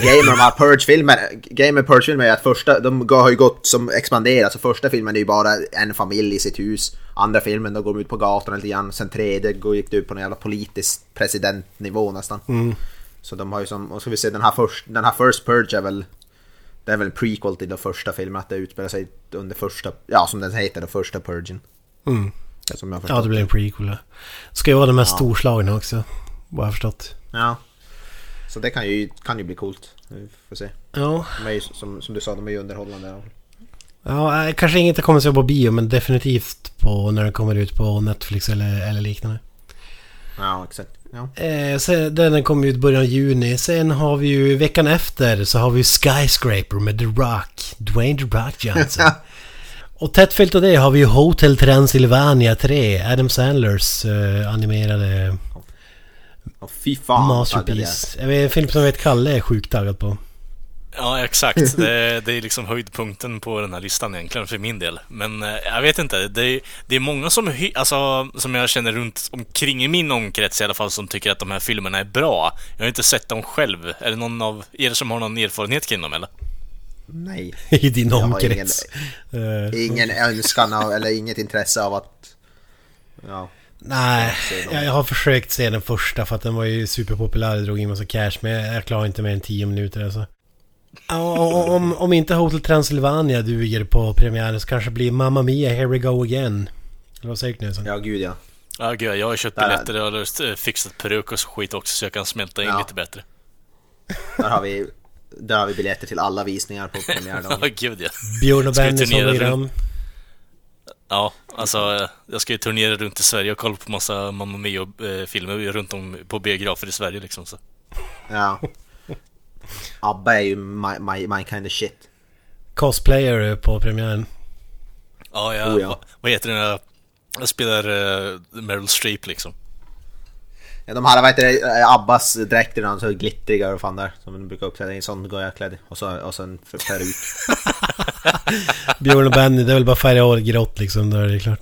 Speaker 3: Grejen med med Purge-filmer är att första, de har ju gått som expanderat. Så första filmen är ju bara en familj i sitt hus. Andra filmen då går de ut på gatorna lite grann. Sen tredje går- gick det ut på en jävla politisk presidentnivå nästan.
Speaker 2: Mm.
Speaker 3: Så de har ju som, och ska vi se den här, först, den här First Purge är väl det är väl en prequel till den första filmen, att det utspelar sig under första, ja som den heter, den första Purgen.
Speaker 2: Mm.
Speaker 3: Det
Speaker 2: Ja, det blir en prequel. Ska ju vara den mest
Speaker 3: Ja.
Speaker 2: storslagna också. Vad jag har förstått.
Speaker 3: Ja. Så det kan ju, kan ju bli coolt. Vi får se.
Speaker 2: Ja,
Speaker 3: De är ju, som, som du sa, de är ju underhållande.
Speaker 2: ja eh, kanske inte kommer att se på bio men definitivt på när den kommer ut på Netflix eller, eller liknande.
Speaker 3: Ja, exakt. Ja.
Speaker 2: Eh, sen, den kommer ut i början av juni. Sen har vi ju veckan efter så har vi ju Skyscraper med The Rock. Dwayne The Rock Johnson. Och tätt följt av det har vi ju Hotel Transylvania 3. Adam Sandlers eh, animerade
Speaker 3: Och fy fan är.
Speaker 2: masterpiece. Jag vet, en film som jag vet Kalle är sjukt taggad på.
Speaker 1: Ja, exakt. Det, det är liksom höjdpunkten på den här listan egentligen för min del. Men eh, jag vet inte. Det är, det är många som, hy- alltså, som jag känner runt omkring i min omkrets i alla fall som tycker att de här filmerna är bra. Jag har inte sett dem själv. Är det någon av er som har någon erfarenhet kring dem eller?
Speaker 3: Nej.
Speaker 2: I din
Speaker 3: Jag har
Speaker 2: omkrets. Eh,
Speaker 3: Ingen önskan av, eller inget intresse av att... Ja.
Speaker 2: Nej, jag, jag har försökt se den första för att den var ju superpopulär och drog in massa cash. Men jag, jag klarar inte mer än 10 minuter alltså. Ja, om, om inte Hotel Transylvania duger på premiären så kanske det blir Mamma Mia, Here We Go Again. Eller vad säger du Knutson?
Speaker 3: Ja, gud ja.
Speaker 1: Ja, gud, jag har köpt biljetter och har fixat peruk och skit också så jag kan smälta in
Speaker 3: Ja.
Speaker 1: lite bättre.
Speaker 3: Där har vi... Där har vi biljetter till alla visningar på
Speaker 1: Ja,
Speaker 3: premiärdagen.
Speaker 1: gud ja.
Speaker 2: Björn och Benny som i dem.
Speaker 1: Ja, alltså jag ska ju turnera runt i Sverige och kolla på massa Mamma Mia-filmer runt om på biografer i Sverige liksom så.
Speaker 3: Ja. ABBA är ju my, my, my kind of shit.
Speaker 2: Cosplayer på premiären.
Speaker 1: Ja, jag,
Speaker 3: Oh, ja.
Speaker 1: Vad, vad heter den? Jag, jag spelar uh, Meryl Streep liksom.
Speaker 3: Ja, de här, vad heter det, eh, Abbas dräkter, de så glittriga och fan där. Som de brukar uppträda i, en sån går jag klädd. Och så, och så en peruk.
Speaker 2: Björn och Benny, det är väl bara färga hår grått liksom. Då är det klart.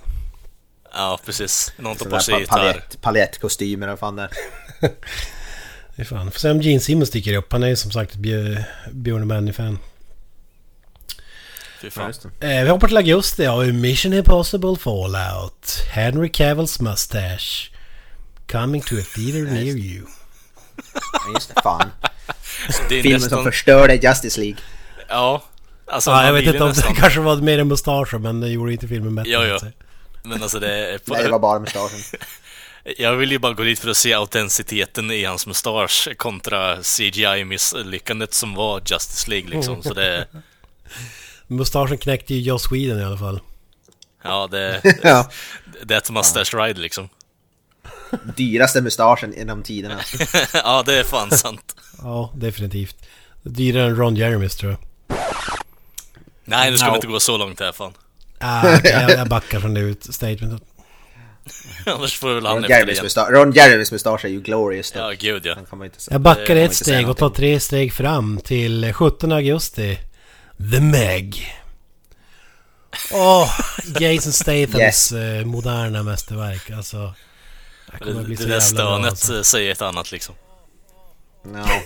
Speaker 1: Ja, precis. Någon tar på sig gitarr.
Speaker 3: paljett, paljettkostymer och fan där.
Speaker 2: Det är fan. Får se om Gene Simmons dyker upp. Han är ju som sagt Björn och Benny-fan. Eh, vi hoppar till augusti. Ja, Mission Impossible Fallout. Henry Cavill's Mustache. Coming to a theater near you.
Speaker 3: Just det, fan.
Speaker 1: Det är
Speaker 3: Filmen
Speaker 1: nästan...
Speaker 3: som förstörde Justice League.
Speaker 1: Ja. Alltså,
Speaker 2: Ja, jag vet inte om
Speaker 1: nästan...
Speaker 2: det kanske var mer än mustascher men det gjorde inte filmen bättre.
Speaker 1: Ja, ja.
Speaker 2: alltså.
Speaker 1: Men alltså det är...
Speaker 3: Nej, det var bara mustaschen.
Speaker 1: Jag vill ju bara gå dit för att se autenticiteten i hans mustasch kontra CGI-misslyckandet som var Justice League liksom. Så det...
Speaker 2: Mustaschen knäckte ju Joss Sweden i alla fall.
Speaker 1: Ja, det...
Speaker 3: Ja.
Speaker 1: Det är ett mustache ride liksom.
Speaker 3: Dyraste mustaschen genom tiderna.
Speaker 1: ja, det är fan sant.
Speaker 2: Ja, definitivt. Dyrare än Ron Jeremys tror jag.
Speaker 1: Nej, nu ska vi
Speaker 3: No.
Speaker 1: inte gå så långt här fan.
Speaker 2: Ah, okej, jag, jag backar från det ut statementet.
Speaker 1: Annars får väl han
Speaker 3: Ron
Speaker 1: efter igen.
Speaker 3: mustasch, Ron Jeremys mustasch är ju glorious då.
Speaker 1: Ja, gud ja.
Speaker 2: Jag backar ett steg och tar tre steg fram till 17 augusti. The Meg. Åh, Jason Stathams
Speaker 3: Yes.
Speaker 2: eh, moderna mästerverk. Alltså...
Speaker 1: Det,
Speaker 2: så
Speaker 1: det där stönet
Speaker 2: alltså.
Speaker 1: säger ett annat liksom.
Speaker 3: Ja.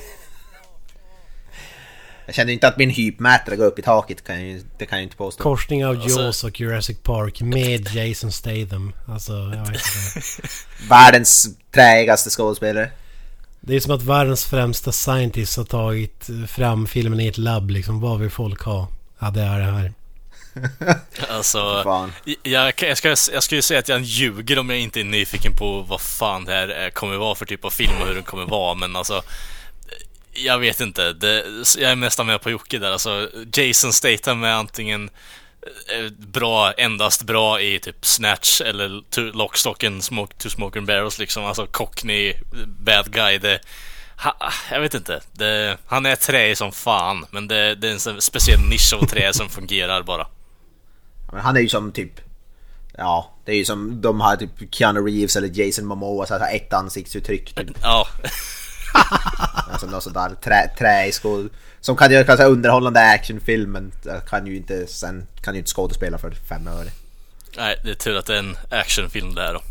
Speaker 3: Jag känner inte att min hypmätare går upp i taket, kan jag, det kan jag inte påstå.
Speaker 2: Korsning av
Speaker 1: Alltså-
Speaker 2: Jaws och Jurassic Park med Jason Statham. Alltså, jag vet inte.
Speaker 3: Världens träigaste skådespelare.
Speaker 2: Det är som att världens främsta scientist har tagit fram filmen i ett labb liksom. Vad vill folk ha? Ja, det är det här.
Speaker 1: Alltså, jag, jag, ska, jag ska ju säga att jag ljuger om jag inte är nyfiken på vad fan det här eh, kommer vara för typ av film och hur den kommer vara, men alltså jag vet inte. Det, jag är nästan med på Jocke där. Alltså, Jason Statham är antingen eh, bra, endast bra i typ Snatch eller to- Lockstocken, Smoke, To Smoke and Barrels liksom. Alltså Cockney, Bad Guy. Det, ha, jag vet inte. Det, han är trä som fan, men det, det är en speciell nisch av trä som fungerar bara.
Speaker 3: Han är ju som typ... Ja, det är ju som de har typ Keanu Reeves eller Jason Momoa, så här ett ansiktsuttryck. Typ.
Speaker 1: Ja,
Speaker 3: Alltså något sånt där trä, träskåd... Som kan göra kanske underhållande actionfilm men kan ju inte, sen kan ju inte skådespela för fem öre.
Speaker 1: nej, det är tur att det är en actionfilm det här då.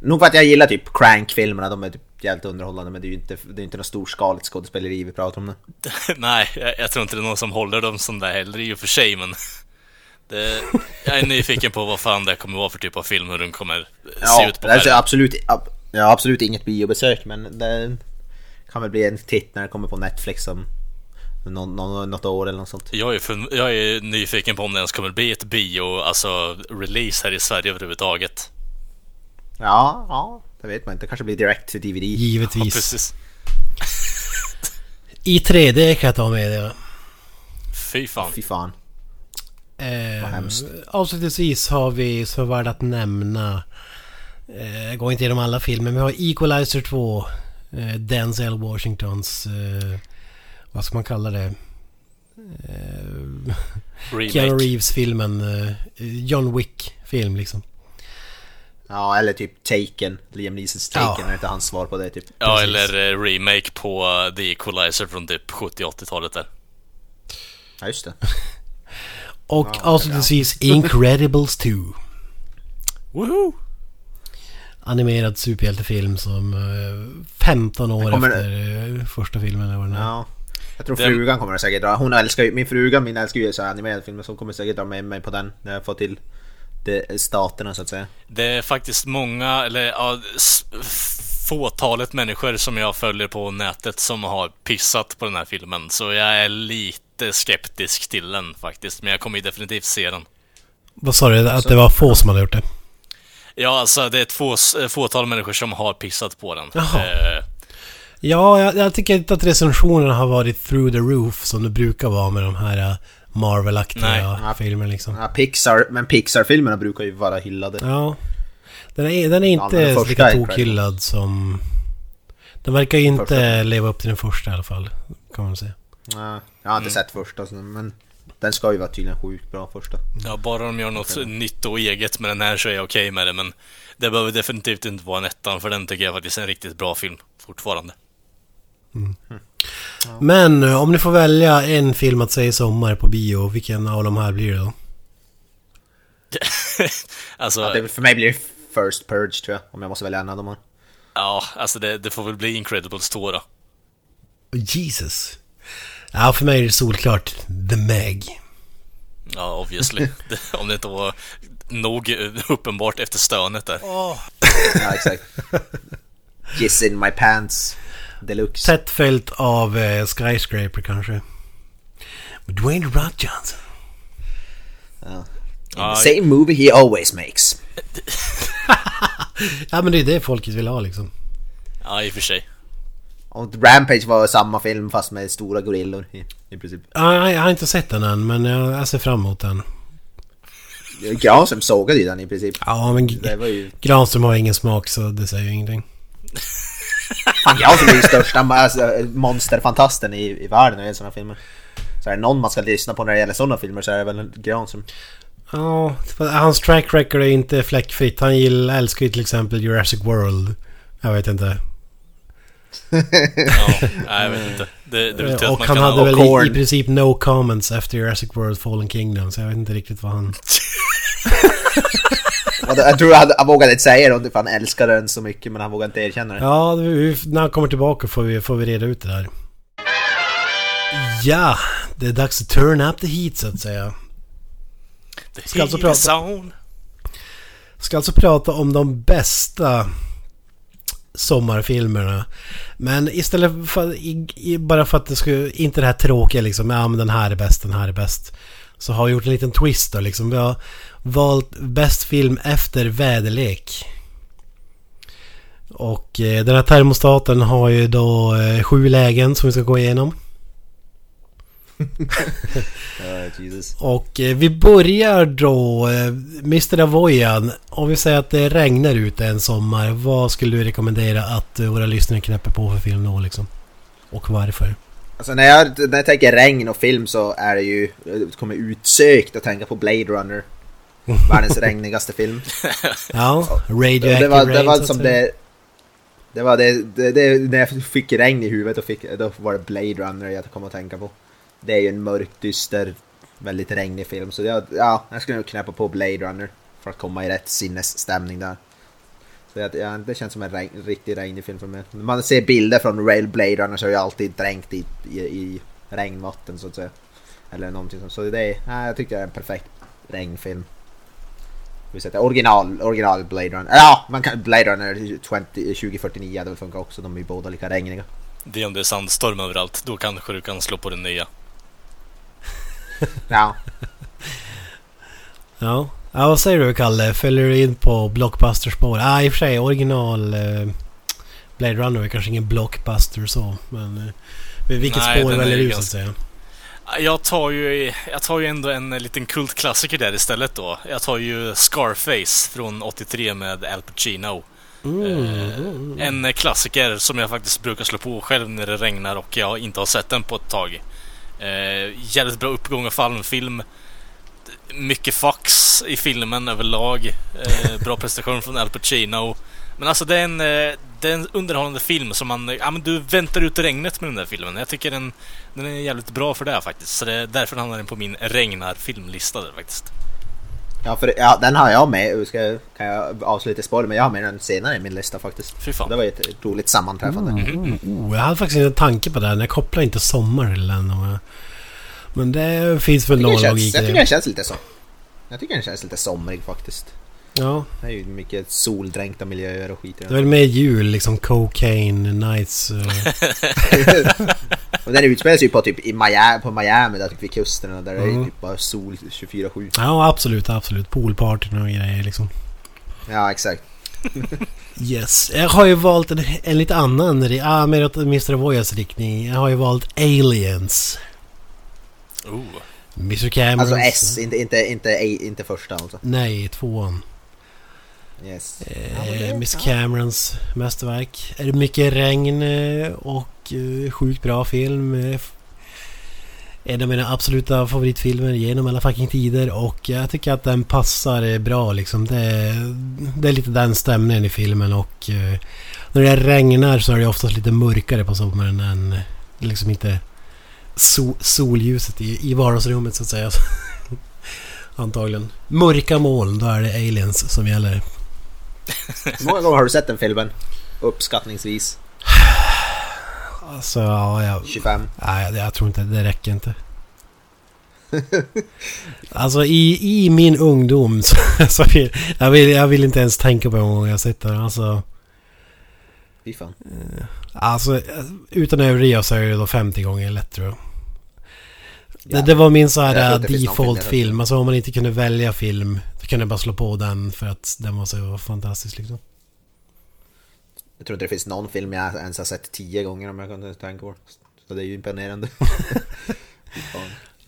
Speaker 3: Nog för att jag gillar typ Crank-filmerna, de är typ jävligt underhållande men det är ju inte, det är inte något storskaligt skådespeleri vi pratar om nu.
Speaker 1: Nej, jag, jag tror inte det är någon som håller dem som där heller i och för sig, men... Det, jag är nyfiken på vad fan det kommer vara för typ av film, hur den kommer se
Speaker 3: Ja,
Speaker 1: ut på
Speaker 3: det är alltså absolut, ab, ja, absolut inget biobesök men det kan väl bli en titt när det kommer på Netflix om någon, någon, något år eller något sånt.
Speaker 1: Jag är, för, jag är nyfiken på om det ens kommer bli ett bio, alltså release här i Sverige överhuvudtaget.
Speaker 3: Ja, ja, det vet man inte. Det kanske blir direkt till DVD.
Speaker 1: Ja,
Speaker 2: Givetvis.
Speaker 1: precis.
Speaker 2: I 3D kan jag ta med det.
Speaker 1: Fy fan.
Speaker 3: Fy fan.
Speaker 2: Eh, avslutningsvis har vi så värd att nämna... Eh, jag går inte igenom alla filmer, men vi har Equalizer 2. Eh, Denzel Washingtons... Eh, vad ska man kalla det? Eh, Keanu. Reeves-filmen. Eh, John Wick-film liksom.
Speaker 3: Ja, eller typ Taken. Liam Neesons Taken
Speaker 2: Ja.
Speaker 3: är inte hans svar på det typ.
Speaker 1: Ja,
Speaker 2: precis.
Speaker 1: eller eh, remake på uh, The Equalizer från typ 70-80-talet där.
Speaker 3: Ja, just det.
Speaker 2: Och
Speaker 3: Ja,
Speaker 2: avslutningsvis Incredibles 2.
Speaker 1: Woohoo!
Speaker 2: Animerad superhjältefilm som eh, 15 år
Speaker 3: kommer-
Speaker 2: efter eh, första filmen eller vad den.
Speaker 3: Ja. Jag tror
Speaker 1: Den-
Speaker 3: frugan kommer säkert dra. Hon älskar ju, min fruga, min älskar ju så animerade filmer så hon kommer säkert dra med mig på den när jag får till de, staterna så att säga.
Speaker 1: Det är faktiskt många, eller ja, fåtalet människor som jag följer på nätet som har pissat på den här filmen. Så jag är lite skeptisk till den faktiskt. Men jag kommer ju definitivt se den.
Speaker 2: Vad sa du? Att det var få som hade gjort det?
Speaker 1: Ja, alltså det är ett få, eh, fåtal människor som har pissat på den. Eh,
Speaker 2: Ja, jag, jag tycker inte att recensionerna har varit through the roof som det brukar vara med de här eh, Marvel-aktiga
Speaker 1: Nej.
Speaker 2: filmerna liksom.
Speaker 3: Ja, Pixar, men Pixar-filmerna brukar ju vara hyllade.
Speaker 2: Ja. Den är, den är
Speaker 3: Ja,
Speaker 2: inte
Speaker 3: den första
Speaker 2: lika tokhyllad som... Den verkar ju inte
Speaker 3: Första.
Speaker 2: leva upp till den första i alla fall. Kan man säga.
Speaker 3: Ja, jag har inte sett första så- men den ska ju vara tydligen sjukt bra första.
Speaker 1: ja, bara de gör något nytt och eget med den här så är jag okej med det. Men det behöver definitivt inte vara en ettan, för den tycker jag faktiskt är en riktigt bra film fortfarande.
Speaker 2: Men eh, om ni får välja en film att se i sommar på bio, vilken av de här blir det då?
Speaker 1: alltså,
Speaker 3: Ja, det, för mig blir det First Purge tror jag, om jag måste välja en av dem. här.
Speaker 1: ja, alltså det, det får väl bli Incredibles 2 då.
Speaker 2: Jesus. Ja, för mig är det solklart The Meg.
Speaker 1: Ja, obviously. Om det inte var nog uppenbart efter stönet där.
Speaker 3: Ja, exakt. Kiss in my pants. Deluxe.
Speaker 2: Tätt följt av eh, Skyscraper kanske. Med Dwayne Rock Johnson.
Speaker 3: Ja.
Speaker 1: Ja,
Speaker 3: Same movie he always makes.
Speaker 2: Ja men det är det folket vill ha liksom.
Speaker 1: ja, i och för sig.
Speaker 3: Och Rampage var samma film fast med stora gorillor i, i princip.
Speaker 2: Ja, jag har inte sett den än men jag, jag ser fram emot den.
Speaker 3: Granström sågade ju den i princip.
Speaker 2: Ja men
Speaker 3: Det var ju...
Speaker 2: Granström har ingen smak så det säger ju ingenting.
Speaker 3: Fan, Granström är ju största alltså, monsterfantasten i, i världen när det gäller sådana filmer. Så är det någon man ska lyssna på när det gäller sådana filmer så är det väl Granström.
Speaker 2: Ja, hans track record är inte fläckfritt. Han gillar, älskar ju till exempel Jurassic World. Jag vet inte.
Speaker 1: Ja, nej, jag vet inte. Det, det att
Speaker 2: och
Speaker 1: man
Speaker 2: han
Speaker 1: kan
Speaker 2: hade
Speaker 1: ha...
Speaker 2: väl i, i princip no comments efter Jurassic World Fallen Kingdom. Så jag vet inte riktigt vad han...
Speaker 3: Jag tror han, han vågade inte säga det för han älskade den så mycket men han vågade inte erkänna det.
Speaker 2: Ja, vi- när han kommer tillbaka får vi, får vi reda ut det där. Ja, det är dags att turn up the heat så att säga. Ska alltså prata-. Ska alltså prata om de bästa sommarfilmerna. Men istället för, bara för att det skulle, inte det här tråkiga liksom, ja men den här är bäst, den här är bäst. Så har vi gjort en liten twist då liksom. Vi har valt bäst film efter väderlek. Och eh, den här termostaten har ju då eh, sju lägen som vi ska gå igenom.
Speaker 3: Jesus.
Speaker 2: Och eh, vi börjar då, eh, Mr. Avoyan. Om vi säger att det regnar ute en sommar. Vad skulle du rekommendera att eh, våra lyssnare knäpper på för film då liksom? Och varför?
Speaker 3: Alltså när jag, när jag tänker regn och film så är det ju, det kommer utsökt att tänka på Blade Runner. Världens regnigaste film.
Speaker 2: Ja, Radioactive
Speaker 3: det var, det var som det... Det var det, det, det, när jag fick regn i huvudet och fick, då var det Blade Runner jag kom att tänka på. Det är ju en mörk, dyster, väldigt regnig film. Så jag, ja, jag skulle nog knäppa på Blade Runner för att komma i rätt sinnesstämning där. Så jag, ja, det känns som en regn, riktig regnig film för mig. När man ser bilder från Rail Blade Runner så är jag alltid dränkt i, i, i regnvatten så att säga. Eller någonting sånt. Så det är, ja, jag tycker det är en perfekt regnfilm. Vi sätter original, original Blade Runner. Ja, man kan, Blade Runner 20, 2049 hade väl funkat också. De är ju båda lika regniga.
Speaker 1: Det är om det är sandstorm överallt. Då kanske du kan slå på den nya.
Speaker 3: Ja,
Speaker 2: Ja. ja, vad säger du Kalle? Följer du in på blockbuster-spår? Ja, ah, i och för sig original eh, Blade Runner är kanske ingen blockbuster så. Men eh, vilket
Speaker 1: Nej,
Speaker 2: spår väljer du så att säga?
Speaker 1: Jag tar ju, jag tar ju ändå en liten kultklassiker där istället då. Jag tar ju Scarface från 83 med Al Pacino.
Speaker 2: Mm.
Speaker 1: Eh, En klassiker som jag faktiskt brukar slå på själv när det regnar och jag inte har sett den på ett tag. Eh, jävligt bra uppgång och fallfilm. Mycket fax i filmen överlag. Eh, bra prestation från Al Pacino. Men alltså det är en, eh, det är en underhållande film som man... Ja men du väntar ut regnet med den där filmen. Jag tycker den, den är jävligt bra för det faktiskt. Så det är därför den hamnar den på min regnar-filmlista där faktiskt
Speaker 3: ja, för, ja den har jag med. Ska, kan jag avsluta spoiler men jag har med den senare i min lista faktiskt.
Speaker 1: Fy fan.
Speaker 3: Det var ju ett roligt sammanträffande.
Speaker 2: Oh, jag hade faktiskt en tanke på det. här. Jag kopplar inte sommar till den. Men det finns väl
Speaker 3: Jag
Speaker 2: någon logik
Speaker 3: känns, jag
Speaker 2: i
Speaker 3: tycker
Speaker 2: det.
Speaker 3: den känns lite så. Jag tycker den känns lite somrig faktiskt.
Speaker 2: Ja,
Speaker 3: Det är ju mycket soldränkta miljöer och skit
Speaker 2: det är väl mer jul liksom. Cocaine, nights. eh.
Speaker 3: Och den utspelar sig ju på typ i Miami, på Miami där typ vid kusten och där det är
Speaker 2: Mm.
Speaker 3: typ bara sol 24-7.
Speaker 2: Ja, absolut, absolut. Poolpartyn och grejer liksom.
Speaker 3: Ja exakt.
Speaker 2: Yes. Jag har ju valt en, en lite annan, ah, mer åt Mr. Voyas riktning. Jag har ju valt Aliens.
Speaker 1: Oh.
Speaker 2: Mr. Camerons...
Speaker 3: Alltså S, inte, inte, inte, inte första alltså.
Speaker 2: Nej, tvåan.
Speaker 3: Yes.
Speaker 2: Eh, Miss Camerons mästerverk. Är det mycket regn eh, och eh, sjukt bra film. Eh, En av mina absoluta favoritfilmer genom alla fucking tider och jag tycker att den passar bra liksom. Det, är- det är lite den stämningen i filmen och när det regnar så är det oftast lite mörkare på sommaren än liksom inte so, solljuset i, i vardagsrummet så att säga. Antagligen. Mörka moln, då är det aliens som gäller.
Speaker 3: Hur många gånger har du sett den filmen? Uppskattningsvis
Speaker 2: Alltså, ja, jag,
Speaker 3: 25.
Speaker 2: nej, jag, tror inte det räcker inte. Alltså i, i min ungdom så, så vill, jag, vill, jag vill inte ens tänka på hur många jag sett den. Alltså,
Speaker 3: Fy fan.
Speaker 2: alltså utan att överdriva så är det då 50 gånger lätt tror jag. Det, det var min så här
Speaker 3: inte det finns någon film jag
Speaker 2: default film. Alltså om man inte kunde välja film. Då kunde jag bara slå på den för att den var så fantastisk liksom.
Speaker 3: Jag tror inte det finns någon film jag ens har sett tio gånger om jag kan tänka på. Så det är ju imponerande.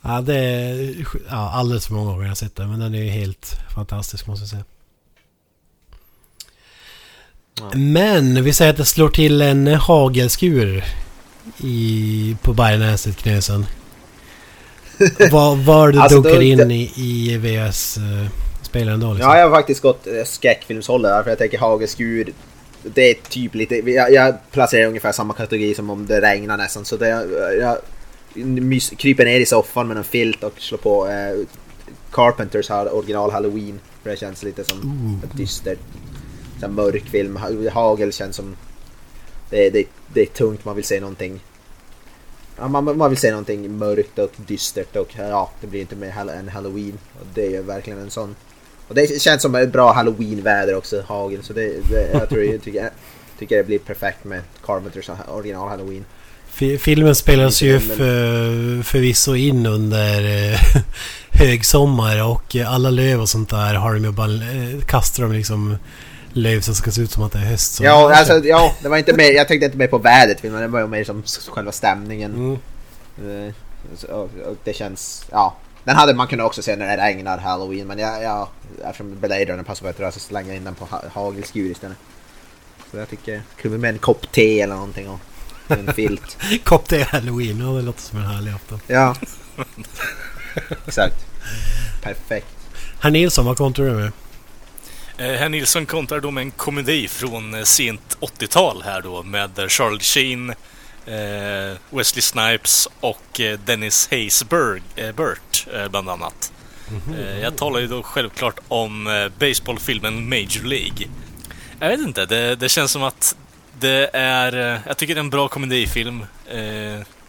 Speaker 2: Ja, det är ja, alldeles för många gånger jag har sett den. Men den är ju helt fantastisk måste jag säga.
Speaker 3: Ja.
Speaker 2: Men vi säger att det slår till en hagelskur i, på Bergnäset, Knösen. Var, var du
Speaker 3: Alltså,
Speaker 2: dunkar in i, i VS-spelaren då liksom?
Speaker 3: Ja, jag har faktiskt gått eh, skräckfilmshållet där för jag tänker Hageskur. Det är typ lite, jag, jag placerar ungefär samma kategori som om det regnar nästan. Så det, jag mys, kryper ner i soffan med en filt och slår på eh, Carpenters original Halloween. För det känns lite som
Speaker 2: Ooh.
Speaker 3: dystert. Så här mörk film. Ha- Hagel känns som... Det, det, det är tungt, man vill se någonting... Ja, man, man vill se någonting mörkt och dystert och ja, det blir inte mer än Halloween. Och det är ju verkligen en sån. Och det känns som ett bra Halloween-väder också, Hagel. Så det, det, jag tror jag tycker, tycker det blir perfekt med Carpenters original Halloween.
Speaker 2: Fi- Filmen spelas ju för, förvisso in under eh, högsommar och alla löv och sånt där har de ju bara eh, kastar de liksom löv som ska se ut som att det är höst.
Speaker 3: Ja, alltså, ja, det var inte mer, jag tänkte inte mer på vädret filmen, det var ju mer som själva stämningen.
Speaker 2: Mm.
Speaker 3: Eh, och det känns, ja. Den hade man kunnat också se när det regnar halloween men jag, ja, eftersom Blade Runner passar bättre så slänger jag in den på ha- hagelskur istället. Så jag tycker, kunde med en kopp te eller någonting och en filt.
Speaker 2: Kopp te halloween, ja det låter som en härlig afton.
Speaker 3: Ja. Exakt. Perfekt.
Speaker 2: Herr Nilsson, vad kontrar du med?
Speaker 1: Eh, Herr Nilsson kontrar då med en komedi från eh, sent 80-tal här då med Charlie Sheen, Wesley Snipes och eh, Dennis Haysbert eh, Burt, eh, bland annat. Eh, jag talar ju då självklart om eh, baseballfilmen Major League. Jag vet inte, det, det känns som att det är... eh, Jag tycker det är en bra komedifilm. Eh,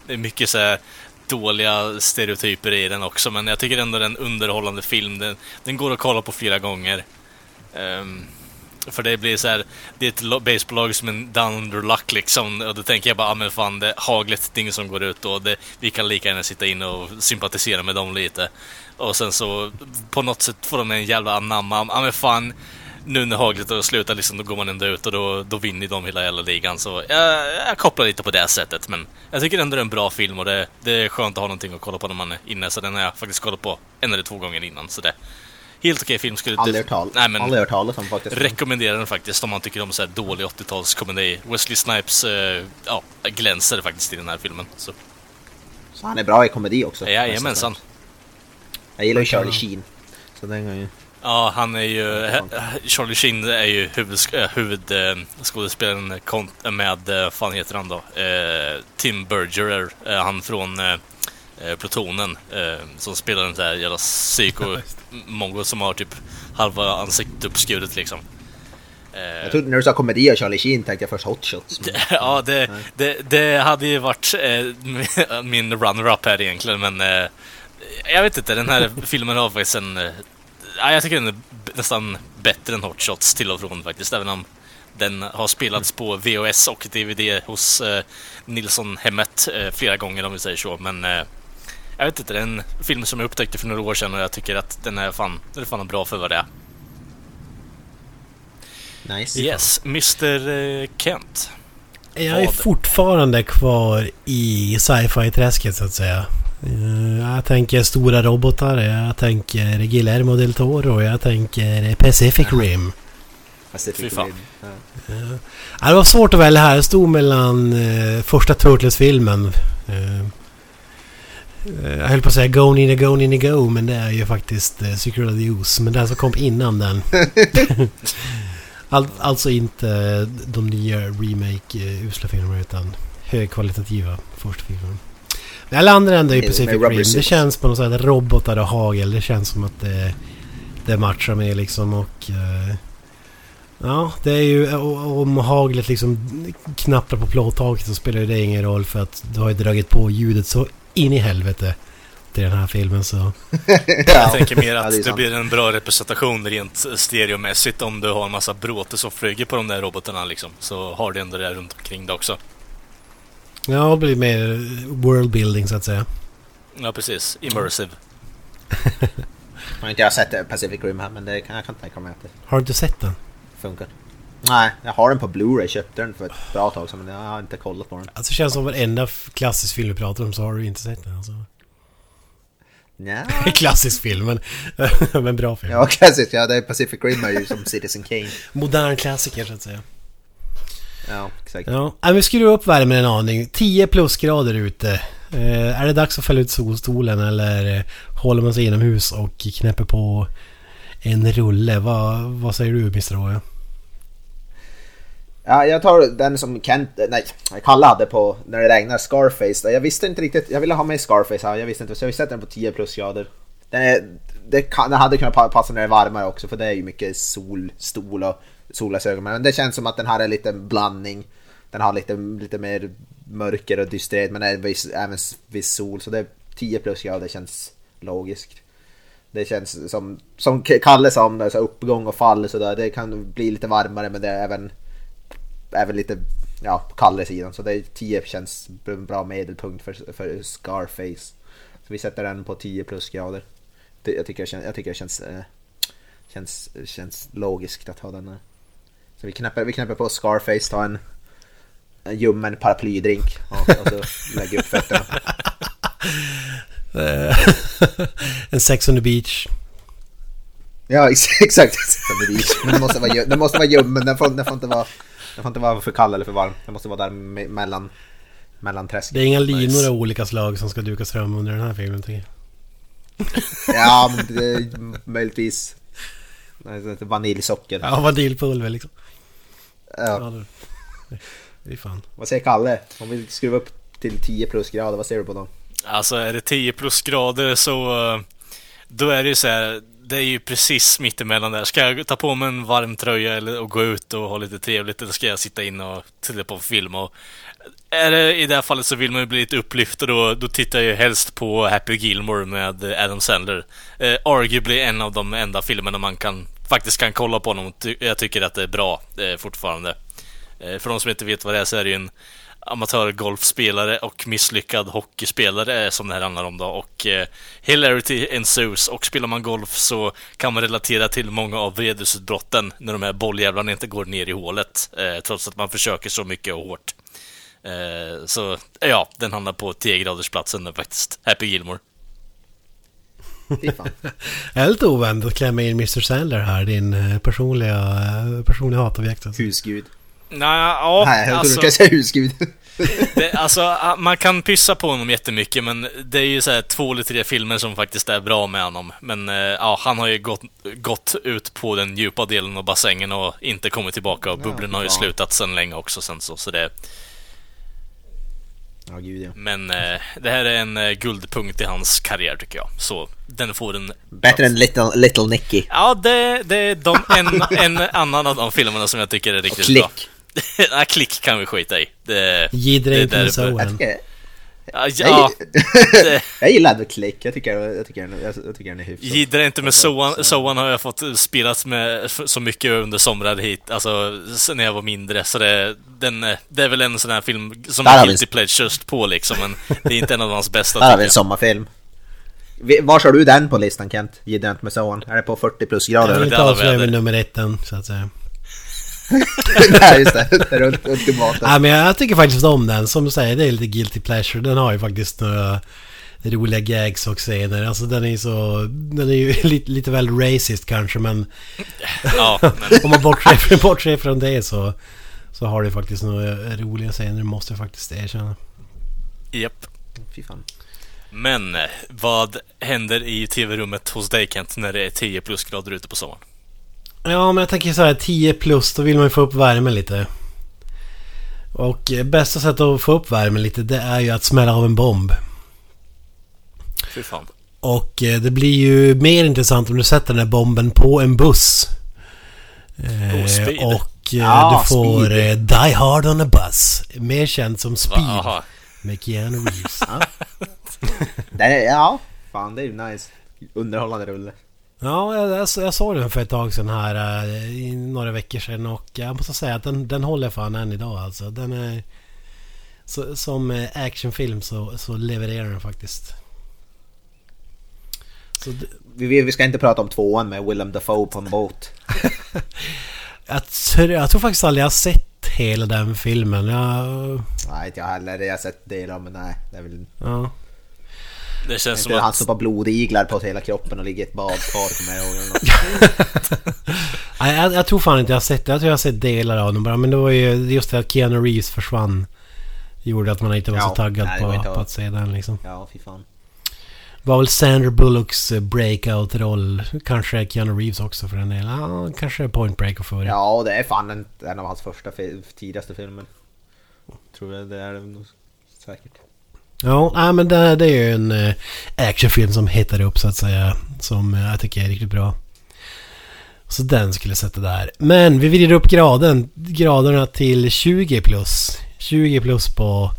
Speaker 1: det är mycket så här dåliga stereotyper i den också, men jag tycker ändå det är en underhållande film. Den, den går att kolla på flera gånger. Ehm, för det blir så här, det är ett lo- baseballlag som är down under luck liksom. Och då tänker jag bara, ah, men fan, det haglet det är ingen som går ut och det, vi kan lika gärna sitta in och sympatisera med dem lite. Och sen så på något sätt får de en jävla anamma, ja ah, men fan, nu när haglet har slutat liksom, då går man ändå ut och då, då vinner de hela jävla ligan. Så jag, jag kopplar lite på det sättet. Men jag tycker ändå det är en bra film och det, det är skönt att ha någonting att kolla på när man är inne. Så den har jag faktiskt kollat på en eller två gånger innan. Så det helt okej film skulle
Speaker 3: Aldrig hört tal-
Speaker 1: Nej men
Speaker 3: aldrig hört talas om faktiskt.
Speaker 1: rekommenderar den faktiskt om man tycker om så här dålig 80-talskomedi. Wesley Snipes eh, ja, glänser faktiskt i den här filmen. Så
Speaker 3: Så han är bra i komedi också.
Speaker 1: jajamensan.
Speaker 3: Jag gillar ju Charlie Sheen. Så den ju...
Speaker 1: Ja, han är ju... Charlie Sheen är ju huvudskådespelaren huvud, eh, kont- med, eh, fan heter han då? Eh, Tim Bergerer, eh, han från eh, eh, Plutonen, eh, som spelar en sån här jävla psyko-mongo som har typ halva ansiktet uppskuret liksom. Eh,
Speaker 3: Jag trodde när du sa komedi och Charlie Sheen tänkte jag först Hot Shots. men-
Speaker 1: Ja, det, det, det hade ju varit eh, min runner-up här egentligen, men eh, jag vet inte, den här filmen har faktiskt en... Eh, ja, jag tycker den är nästan bättre än Hot Shots till och från faktiskt, även om den har spelats på VHS och DVD hos eh, Nilsson-hemmet eh, flera gånger om vi säger så, men eh, jag vet inte, det är en film som jag upptäckte för några år sedan och jag tycker att den är fan, den är fan bra för vad det är.
Speaker 3: Nice.
Speaker 1: Yes, Mr eh, Kent.
Speaker 2: Jag är
Speaker 1: Vad?
Speaker 2: fortfarande kvar i sci-fi-träsket så att säga. Eh, Jag tänker stora robotar, jag tänker Guillermo del Toro, jag tänker Pacific Rim.
Speaker 3: Pacific. Rim. Ja.
Speaker 2: Ja, det var svårt att välja här. Det stod mellan eh, första Turtles-filmen. Eh, eh, jag höll på att säga Go Nina Go Nina Go, men det är ju faktiskt eh, Secret of the Use. Men den som kom innan den. All, alltså inte de nya remake eh, filmerna utan högkvalitativa första filmen. Men jag landar ändå i Pacific Rim. Det känns på något sätt robotar och hagel. Det känns som att det, det matchar med liksom och... Eh, ja, det är ju... Om haglet liksom knappar på plåttaket så spelar det ingen roll för att du har ju dragit på ljudet så in i helvete till den här filmen så...
Speaker 1: Jag tänker mer
Speaker 3: Ja,
Speaker 1: att
Speaker 3: det är
Speaker 1: det
Speaker 3: sant.
Speaker 1: blir en bra representation rent stereomässigt om du har en massa bråte som flyger på de där robotarna liksom. Så har du ändå det där runt omkring det också.
Speaker 2: Ja, det blir mer worldbuilding så att säga.
Speaker 1: Ja, precis. Immersive.
Speaker 3: Jag har inte sett Pacific Rim här men det kan, jag kan tänka mig att det
Speaker 2: Har du inte sett den?
Speaker 3: funkar. Nej, jag har den på Blu-ray. Köpte den för ett bra tag sedan men jag har inte kollat på den.
Speaker 2: Alltså det känns som varenda klassisk film vi pratar om så har du inte sett den alltså.
Speaker 3: Nja.
Speaker 2: klassisk film men, men bra film.
Speaker 3: Ja, klassiskt. Ja, det är Pacific Rim är ju som Citizen Kane.
Speaker 2: Modern klassiker så att säga.
Speaker 3: Ja, exakt.
Speaker 2: Ja, Nej, vi skruvar upp värmen en aning. 10 plusgrader ute. Eh, är det dags att fälla ut solstolen eller eh, håller man sig inomhus och knäpper på en rulle? Vad, vad säger du Mr. Roya?
Speaker 3: Ja, jag tar den som Kent, nej, Kalle hade på när det regnar, Scarface. Jag visste inte riktigt, jag ville ha med Scarface här, jag visste inte, så jag sätter den på 10 plusgrader. Den, är, det kan, den hade kunnat passa när det är varmare också för det är ju mycket sol, stol och solglasögon. Men det känns som att den här är lite blandning. Den har lite, lite mer mörker och dysterhet, men är viss, även viss sol. Så det är 10 plusgrader känns logiskt. Det känns som, som Kalle sa om det, så uppgång och fall så där. Det kan bli lite varmare men det är även även lite ja, på Kalle-sidan. Så det är 10 känns en bra medelpunkt för, för Scarface. Så vi sätter den på 10 plusgrader. Det, jag tycker det känns, jag tycker det känns, eh, känns, känns logiskt att ha den här. Så vi knäpper, vi knäpper på Scarface, tar en, en ljummen paraplydrink och, och så lägger upp fötterna.
Speaker 2: Eh, en Sex on the Beach.
Speaker 3: Ja ex- exakt, men den måste vara, den måste vara ljummen, den får, den får inte vara den får inte vara för kall eller för varm. Den måste vara där me- mellan, mellan träsken.
Speaker 2: Det är inga linor
Speaker 1: Nice.
Speaker 2: av olika slag som ska dukas fram under den här filmen tycker jag.
Speaker 3: Ja, det är möjligtvis nej, det är vaniljsocker.
Speaker 2: Ja, vaniljpulver liksom. Ja, det, är fan.
Speaker 3: Vad säger Kalle? Om vi skruvar upp till 10 plusgrader, vad säger du på dem?
Speaker 1: Alltså är det 10 plusgrader så... eh, Då är det ju så här, det är ju precis mittemellan där. Ska jag ta på mig en varm tröja eller, och gå ut och ha lite trevligt eller ska jag sitta inne och titta på film? Och, är det, I det här fallet så vill man ju bli lite upplyft och då, då tittar jag ju helst på Happy Gilmore med Adam Sandler. Eh, arguably en av de enda filmerna man kan faktiskt kan kolla på honom. Jag tycker att det är bra eh, fortfarande. Eh, för de som inte vet vad det är så är det ju en amatörgolfspelare och misslyckad hockeyspelare eh, som det här handlar om då. Och eh, hilarity ensues. Och spelar man golf så kan man relatera till många av vredesutbrotten när de här bolljävlarna inte går ner i hålet. Eh, trots att man försöker så mycket och hårt. Eh, så ja, den hamnar på 10-gradersplatsen nu faktiskt. Happy Gilmore.
Speaker 3: Fy fan.
Speaker 2: Jag är lite oväntat att klämma in Mr. Sandler här, din eh, personliga, eh, personliga hatobjekt.
Speaker 3: Husgud.
Speaker 1: Nej, ja,
Speaker 3: Nej, jag trodde
Speaker 1: alltså,
Speaker 3: du skulle säga husgud.
Speaker 1: det, alltså, man kan pyssa på honom jättemycket, men det är ju så här två eller tre filmer som faktiskt är bra med honom. Men eh, ja, han har ju gått, gått ut på den djupa delen av bassängen och inte kommit tillbaka och bubblorna har ju slutat sedan länge också sen så, så det...
Speaker 3: Ja, gud ja.
Speaker 1: Men eh, det här är en eh, guldpunkt i hans karriär tycker jag. Så den får en...
Speaker 3: Bättre än Little, Little Nicky.
Speaker 1: Ja, det, det är de, en, en annan av de filmerna som jag tycker är
Speaker 3: Och
Speaker 1: riktigt bra.
Speaker 3: Klick.
Speaker 1: Nej, klick kan vi skita i. Det, det bra.
Speaker 3: Jag
Speaker 2: Soen.
Speaker 3: tycker,
Speaker 1: Ja, ja,
Speaker 3: jag, jag gillar ändå Klick. Jag tycker, jag tycker, jag, jag tycker den är hyfsad.
Speaker 1: Jiddra inte med Soan. Soan har jag fått spelat med så mycket under somrar hit, alltså sen när jag var mindre. Så det, den, det är väl en sån här film som
Speaker 3: Där
Speaker 1: är
Speaker 3: vi-
Speaker 1: guilty pleasures på liksom, men det är inte en av hans bästa
Speaker 3: Där har vi en
Speaker 1: jag.
Speaker 3: sommarfilm. Vi- Var har du den på listan Kent? Gidra inte med Soan. Är det på 40
Speaker 2: Jag
Speaker 3: plusgrader?
Speaker 2: vill
Speaker 3: eller?
Speaker 2: inte avslöja med nummer ett än, så att säga.
Speaker 3: Nej just det, det är runt ultimata.
Speaker 2: Nej men jag tycker faktiskt om den. Som du säger, det är lite guilty pleasure. Den har ju faktiskt några roliga gags och scener. Alltså den är ju så... Den är ju lite, lite väl racist kanske men...
Speaker 1: Ja, men,
Speaker 2: Om man bortser, från- bortser från det så... Så har det faktiskt några roliga scener, måste jag faktiskt erkänna.
Speaker 1: japp.
Speaker 3: Fy fan.
Speaker 1: Men eh, vad händer i tv-rummet hos dig Kent när det är 10 plusgrader ute på sommaren?
Speaker 2: Ja, men jag tänker så här 10 plus, då vill man ju få upp värmen lite. Och eh, bästa sättet att få upp värmen lite, det är ju att smälla av en bomb.
Speaker 1: Fy fan.
Speaker 2: Och eh, det blir ju mer intressant om du sätter den här bomben på en buss. Eh,
Speaker 1: Oh, speed.
Speaker 2: och
Speaker 3: Ja,
Speaker 2: du får
Speaker 3: speed.
Speaker 2: Die Hard on a Bus. Mer känd som Speed.
Speaker 1: aha.
Speaker 2: Med Keanu Reeves.
Speaker 3: Det är, ja, fan det är ju nice. Underhållande rulle.
Speaker 2: Ja, jag, jag, såg den för ett tag sedan här. eh, I några veckor sedan och jag måste säga att den, den håller fan än idag alltså. Den är... Så, som eh, actionfilm så, så levererar den faktiskt. D-
Speaker 3: Vi, vi vi ska inte prata om tvåan med Willem Dafoe på en båt.
Speaker 2: Jag, tror- jag tror faktiskt aldrig jag har sett hela den filmen. Jag,
Speaker 3: Nej, inte jag heller. Jag har sett delar men nej. Det är väl
Speaker 2: ja.
Speaker 1: Det känns som
Speaker 3: inte han
Speaker 1: att...
Speaker 3: stoppar blodiglar på hela kroppen och ligger i ett badkar kommer jag ihåg.
Speaker 2: Nej, jag, jag tror fan inte jag har sett det. Jag tror jag har sett delar av den bara. Men det var ju just det att Keanu Reeves försvann. Gjorde att man inte var
Speaker 3: Ja,
Speaker 2: så taggad
Speaker 3: nej,
Speaker 2: på, på att se den liksom.
Speaker 3: Ja, fy fan.
Speaker 2: Det var väl Sandra Bullocks eh, breakout-roll. Kanske Keanu Reeves också för den delen. Ja, kanske Point Break och före.
Speaker 3: Ja, det är fan en, en av hans första tidigaste filmer. Tror jag det är det nog säkert.
Speaker 2: Ja, nej, men det, det är ju en eh, actionfilm som hettar upp så att säga. Som eh, jag tycker är riktigt bra. Så den skulle jag sätta där. Men vi vrider upp graden, graderna till 20 plus. 20 plus på,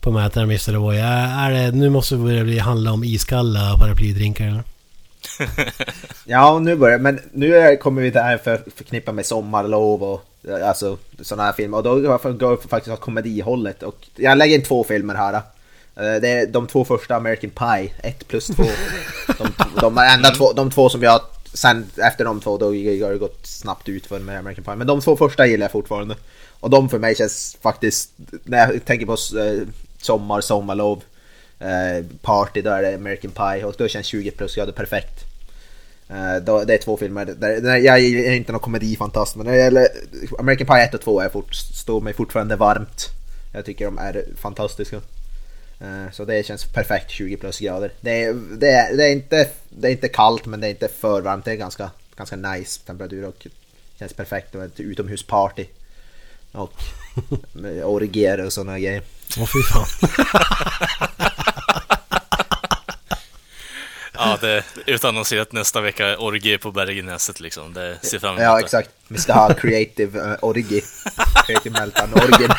Speaker 2: på mätaren Mr. Roy. Är det, nu måste det börja bli- handla om iskalla paraplydrinkar eller?
Speaker 3: Ja, nu börjar Men nu kommer vi där för, förknippa med sommarlov och alltså sådana här filmer. Och då går jag faktiskt åt komedihållet. Och jag lägger in två filmer här. Då. Det är de två första American Pie, 1 plus 2. De, de, enda två, de två som jag... Sen efter de två då har det gått snabbt ut för med American Pie. Men de två första gillar jag fortfarande. Och de för mig känns faktiskt... När jag tänker på eh, sommar, sommarlov, eh, party, då är det American Pie. Och då känns 20 plus grader perfekt. Eh, då, det är två filmer, jag är inte någon komedifantast men när det gäller American Pie 1 och 2 är fort, står mig fortfarande varmt. Jag tycker de är fantastiska. Eh, så det känns perfekt 20 plus grader. Det är, det, är, det, är inte, det är inte kallt men det är inte för varmt. Det är ganska, ganska nice temperatur och känns perfekt. Det var ett utomhusparty. Och orgier och sådana grejer.
Speaker 2: Åh fy fan.
Speaker 1: Ja, det utannonserat nästa vecka orgie på Bergenäset liksom. Det ser fram emot
Speaker 3: Ja
Speaker 1: det.
Speaker 3: exakt. Mr. Ha Creative uh, Orgi. Creative Meltdown Orgin.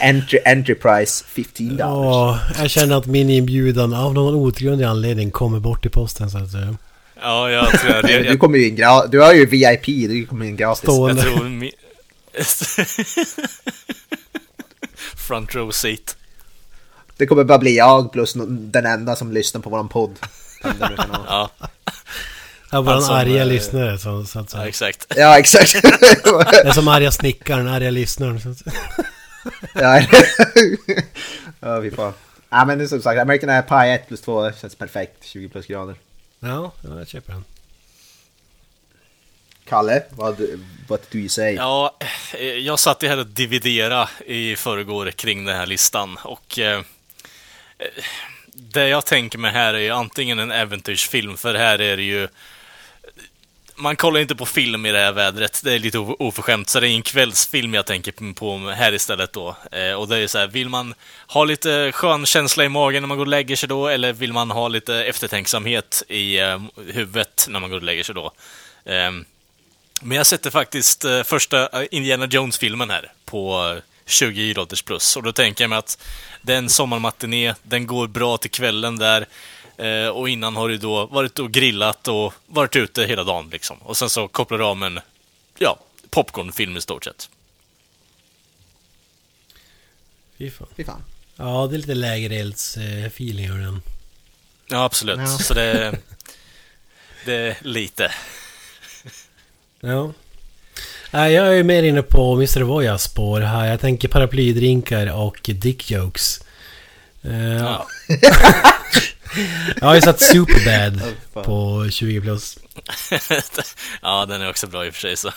Speaker 3: Entry, price 15 dollars.
Speaker 2: Åh, jag känner att min inbjudan av någon outgrundlig anledning kommer bort i posten så att säga.
Speaker 1: Ja, jag tror jag, jag,
Speaker 3: Du kommer ju in gra- Du har ju VIP, du kommer in gratis.
Speaker 2: Stående.
Speaker 1: jag tror mi... Front row seat.
Speaker 3: Det kommer bara bli jag plus den enda som lyssnar på våran podd.
Speaker 1: Ja,
Speaker 2: Ja, våran
Speaker 1: som,
Speaker 2: arga
Speaker 1: eh,
Speaker 2: lyssnare så, så att
Speaker 1: ja,
Speaker 2: säga.
Speaker 1: exakt.
Speaker 3: Ja exakt.
Speaker 2: Det är som arga snickaren, arga lyssnaren. Så att säga.
Speaker 3: Ja, ja fy fan. Ja men det är som sagt, American Pie 1 plus 2 känns perfekt. 20 plus grader.
Speaker 2: Ja, ja, jag köper den.
Speaker 3: Kalle, vad, do you say?
Speaker 1: Ja, eh, jag satt ju här och dividera i förrgår kring den här listan och eh, eh, det jag tänker mig här är ju antingen en äventyrsfilm, för här är det ju man kollar inte på film i det här vädret, det är lite oförskämt, så det är en kvällsfilm jag tänker på här istället då. Eh, och det är så här, vill man ha lite skön känsla i magen när man går och lägger sig då, eller vill man ha lite eftertänksamhet i eh, huvudet när man går och lägger sig då? Eh, men jag sätter faktiskt eh, första eh, Indiana Jones-filmen här på eh, 20 idrotters plus. Och då tänker jag mig att det är en sommarmatiné, den går bra till kvällen där. Eh, och innan har du då varit och grillat och varit ute hela dagen liksom. Och sen så kopplar du av med en, ja, popcornfilm i stort sett.
Speaker 2: Fy fan.
Speaker 3: Fy fan.
Speaker 2: Ja, det är lite lägerelds-feeling över den.
Speaker 1: Ja, absolut.
Speaker 3: Ja.
Speaker 1: Så det, det är lite.
Speaker 2: Ja. Nej, jag är ju mer inne på Mr. Voyas spår här. Jag tänker paraplydrinkar och dick jokes. Eh,
Speaker 1: Ja.
Speaker 2: Jag har ju satt Superbad
Speaker 3: fan.
Speaker 2: på 20 plus.
Speaker 1: ja, den är också bra i och för sig så.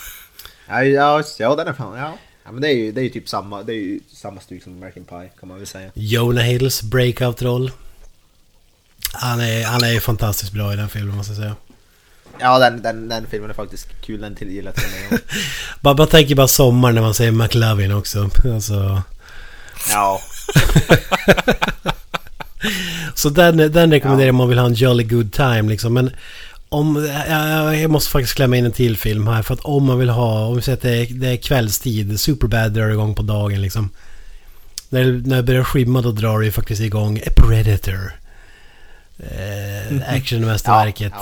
Speaker 3: Ja, ja, ja den är fan, ja. ja men det är ju, det är ju typ samma, det är ju samma stuk som American Pie kan man väl säga.
Speaker 2: Jonah Hills breakout-roll. Han är, han är ju fantastiskt bra i den filmen måste jag säga.
Speaker 3: Ja den, den, den filmen är faktiskt kul, den till, gillar till och med.
Speaker 2: Bara, bara tänker bara sommar när man säger McLovin också. Alltså,
Speaker 3: Ja.
Speaker 2: Så den, den rekommenderar jag om man vill ha en jolly good time liksom. Men om, jag, måste faktiskt klämma in en till film här. För att om man vill ha, om vi säger att det är, det är kvällstid, Superbad drar igång på dagen liksom. När, när det börjar skymma då drar det ju faktiskt igång A Predator. Eh, Actionmästerverket.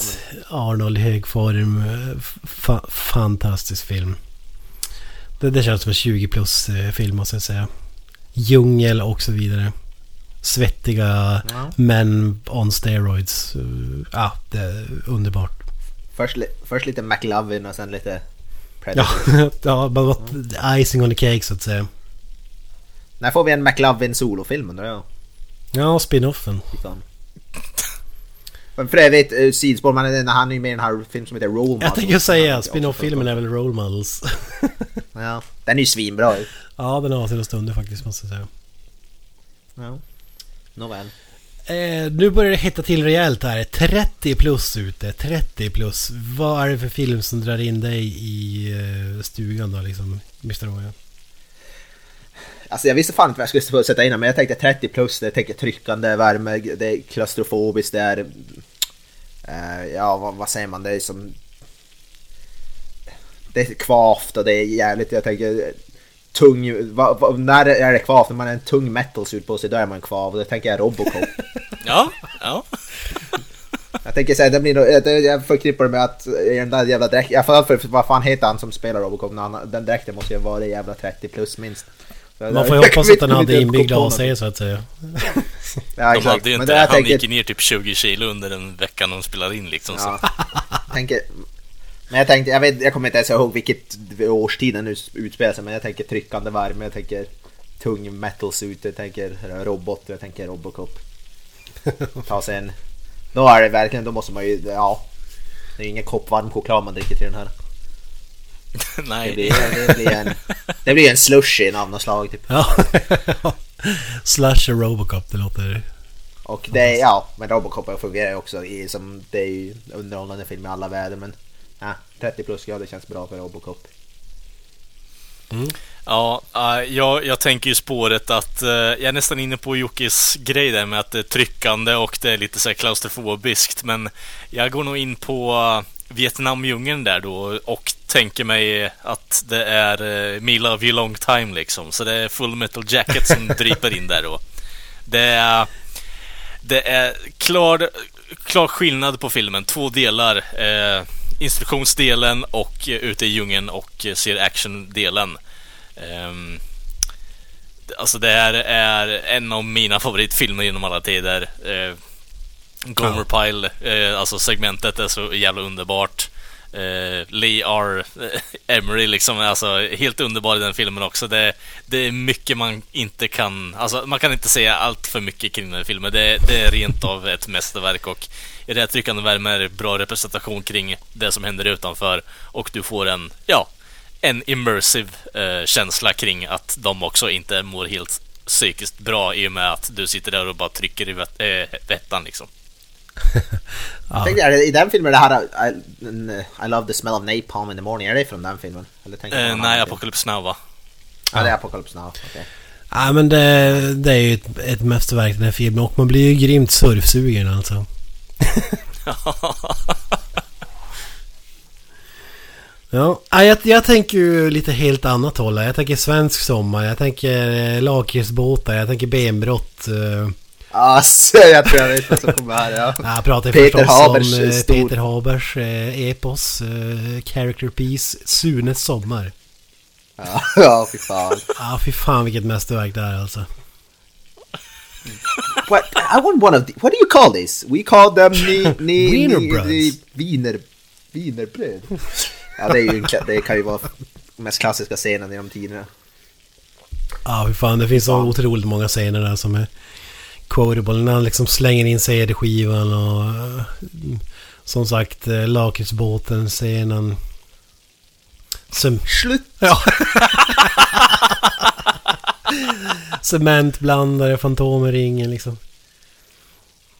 Speaker 3: Ja,
Speaker 2: Arnold i hög form. Fa fantastisk film. Det, det känns som en 20 plus eh, film måste jag säga. Djungel och så vidare. Svettiga
Speaker 3: Ja.
Speaker 2: män on steroids. Eh, Ja, det är underbart.
Speaker 3: Först, först lite McLovin och sen lite Predator.
Speaker 2: Ja, ja bara varit icing on the cake så att säga.
Speaker 3: När får vi en McLovin solofilm undrar jag?
Speaker 2: Ja, spin-offen.
Speaker 3: Men för övrigt, uh, sidospår, han är ju med i den här filmen som heter Role Models.
Speaker 2: Jag tänker säga, spin-off-filmen är väl Role Models.
Speaker 3: Ja, den är ju svinbra.
Speaker 2: ja, den har sina stunder faktiskt måste jag säga.
Speaker 3: Ja. Nåväl.
Speaker 2: Eh, nu börjar det hetta till rejält här. 30 plus ute. 30 plus. Vad är det för film som drar in dig i eh, stugan då liksom? Mr. Oya?
Speaker 3: Alltså jag visste fan inte vad jag skulle sätta in men jag tänkte 30 plus, det tänker tryckande, värme, det är klaustrofobiskt, det är... eh, ja, vad, vad säger man? Det är som... Det är kvavt och det är jävligt, jag tänker... Tung... Va, va, när är det kvavt? När man har en tung metalsuit på sig, då är man kvav. Och det tänker jag Robocop.
Speaker 1: Ja, ja.
Speaker 3: Jag tänker säga, det blir nog, jag, jag förknippar det med att den där jävla dräkten, jag får för, vad fan heter han som spelar Robocop? Han, den dräkten måste ju vara jävla 30 plus minst. Så
Speaker 2: Man får ju hoppas att den hade
Speaker 3: på
Speaker 2: AC så att säga.
Speaker 3: Ja,
Speaker 1: De hade ju inte Han
Speaker 3: tänker,
Speaker 1: gick ner typ 20 kilo under den veckan de spelade in liksom. Så.
Speaker 3: ja, tänker, men jag tänkte, jag, vet, jag kommer inte ens ihåg vilket årstid den nu utspelar sig, men jag tänker tryckande värme, jag tänker tung metal suit, jag tänker robot, jag tänker Robocop. Ta sig en... Då är det verkligen, då måste man ju, ja. Det är ingen kopp varm choklad man dricker till den här. Det
Speaker 1: Nej,
Speaker 3: blir, det blir en, det blir en slushy av något slag typ.
Speaker 2: Ja. Slasher Robocop, det låter...
Speaker 3: Och det är, ja, men Robocop fungerar ju också i, som, det är ju underhållande film i alla väder men ja, 30 plus grader känns bra för Robocop.
Speaker 1: Ja, äh, jag, jag tänker ju spåret att eh, jag är nästan inne på Jockes grej där med att det är tryckande och det är lite så här klaustrofobiskt. Men jag går nog in på uh, Vietnamdjungeln där då och tänker mig att det är Me Love You Long Time liksom. Så det är Full Metal Jacket som driper in där då. Det är, det är klar, klar skillnad på filmen. Två delar. Eh, instruktionsdelen och eh, ute i djungeln och eh, ser action-delen. Um, alltså det här är en av mina favoritfilmer genom alla tider. Uh, Gomer Pyle, eh, alltså segmentet är så jävla underbart. Eh, Lee R. Emery liksom, alltså helt underbar i den filmen också. Det, det är mycket man inte kan, alltså man kan inte säga allt för mycket kring den filmen. Det, det är rent av ett mästerverk och i det här tryckande värme är det bra representation kring det som händer utanför och du får en, ja, en immersive eh, känsla kring att de också inte mår helt psykiskt bra i och med att du sitter där och bara trycker i vett, eh, vettan liksom.
Speaker 2: Ja.
Speaker 3: Tänkte, är det, I den filmen det här I, I love the smell of napalm in the morning, är det från den filmen? Eller jag
Speaker 1: Eh, nej? Apocalypse Now va?
Speaker 3: Ja, det är Apocalypse Now. okej.
Speaker 2: Ja men det, det är ju ett, ett mästerverk den här filmen och man blir ju grymt surfsugen alltså. Ja, ja, jag, jag tänker ju lite helt annat håll. Jag tänker svensk sommar, jag tänker eh, lakritsbåtar, jag tänker benbrott. Eh,
Speaker 3: Alltså, jag tror jag vet vad som kommer här. Ja.
Speaker 2: jag pratar
Speaker 3: Peter
Speaker 2: förstås
Speaker 3: Habers,
Speaker 2: om eh,
Speaker 3: stor-
Speaker 2: Peter Habers eh, epos, eh, Character Piece, Sunes sommar.
Speaker 3: Ja, ja, fy fan.
Speaker 2: Ja, fy fan vilket mästerverk det är alltså.
Speaker 3: What, I want one of the, what do you call this? We call them ni, ni,
Speaker 2: Wienerbröds.
Speaker 3: wiener, wienerbröd. Ja, det, är ju, det kan ju vara mest klassiska scenen genom tiderna.
Speaker 2: Ja, fy fan. Det finns så otroligt många scener där som är quotable. När han liksom slänger in CD-skivan och... eh, Som sagt, eh, lakritsbåten, scenen. Som...
Speaker 3: Slut!
Speaker 2: Ja. Cementblandare, Fantomen-ringen liksom.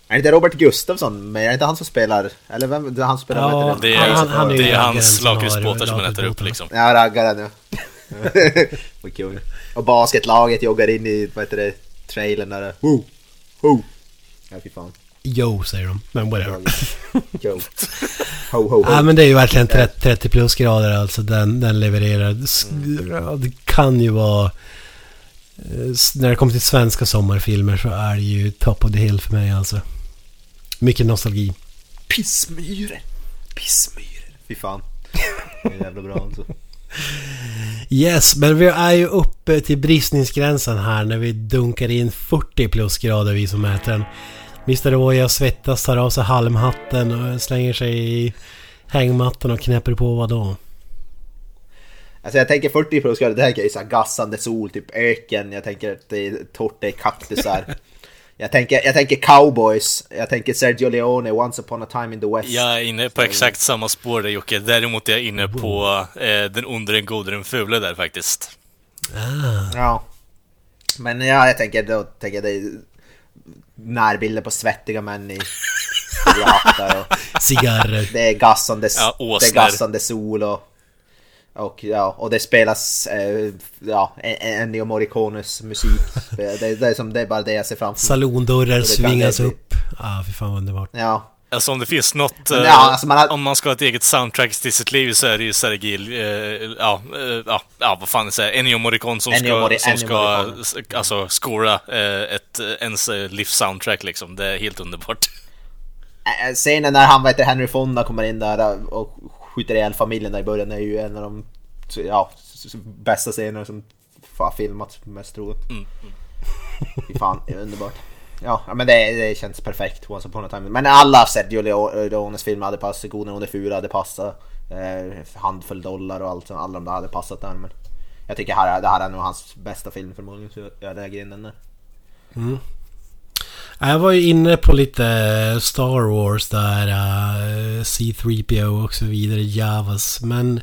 Speaker 3: Är det inte Robert Gustafsson? Men är det inte han som spelar? Eller vem? Det är han som spelar
Speaker 2: Ja,
Speaker 3: heter
Speaker 1: Det är,
Speaker 2: Han- han är
Speaker 1: det är
Speaker 2: raggaren
Speaker 1: hans lakritsbåtar som han äter upp liksom.
Speaker 3: Ja, raggaren ja. Vad kul. Och basketlaget joggar in i, vad heter det, trailern där. Woo! Woo! Ja, fy fan.
Speaker 2: Jo, säger de. Men whatever.
Speaker 3: Yo. Ho, ho, ho.
Speaker 2: Ja, men det är ju verkligen 30, 30 plusgrader alltså. Den, den levererar. Ja, Det kan ju vara... eh, När det kommer till svenska sommarfilmer så är det ju top of the hill för mig alltså. Mycket nostalgi.
Speaker 3: Pissmyror! Pissmyror! Fy fan. Det är jävla bra alltså.
Speaker 2: Yes, men vi är ju uppe till bristningsgränsen här när vi dunkar in 40 plusgrader vi som mäter den. Mr. Oja svettas, tar av sig halmhatten och slänger sig i hängmattan och knäpper på vad då?
Speaker 3: Alltså jag tänker 40 plus det här är ju här gassande sol, typ öken, jag tänker att det är torrt, det är kaktusar. Jag tänker, jag tänker cowboys, jag tänker Sergio Leone, Once upon a time in the West.
Speaker 1: Jag är inne på exakt samma spår där Jocke. Däremot är jag inne på eh, den onde, den gode, den fule där faktiskt.
Speaker 2: Ah.
Speaker 3: Ja. Men ja, jag tänker då tänker jag det närbilder på svettiga män i
Speaker 2: Cigarrer.
Speaker 3: det är gassande,
Speaker 1: Ja,
Speaker 3: det är gassande sol och och ja, och det spelas eh, ja, Ennio Morricones musik. Det, det, är som, det är bara det jag ser framför mig.
Speaker 2: Salondörrar svingas upp. Ah, fy fan vad underbart.
Speaker 3: Ja,
Speaker 1: Alltså om det finns något...
Speaker 3: Men
Speaker 1: eh,
Speaker 3: ja, alltså man har-
Speaker 1: Om man ska ha ett eget soundtrack till sitt liv så är det ju Sergil... Eh, ja, eh, ja, ja, vad fan säger? Ennio Morricone som
Speaker 3: Ennio
Speaker 1: ska,
Speaker 3: Morri-
Speaker 1: som ska
Speaker 3: Morricone.
Speaker 1: alltså, scora eh, ett, ens eh, livs soundtrack liksom. Det är helt underbart.
Speaker 3: Scenen när han, vad heter Henry Fonda kommer in där och skjuter ihjäl familjen där i början är ju en av de ja, bästa scenerna som har filmats mest troligt.
Speaker 1: Mm,
Speaker 3: Fy fan, det är underbart. Ja, men det, det känns perfekt Once upon a time. Men alla Sergio Leo- Leones filmer hade passat, Goden och det fula hade passat. Eh, handfull dollar och allt, alla de där hade passat där. Men jag tycker här, det här är nog hans bästa film förmodligen, så jag lägger in den där.
Speaker 2: Jag var ju inne på lite Star Wars där, uh, C3PO och så vidare, Javas. Men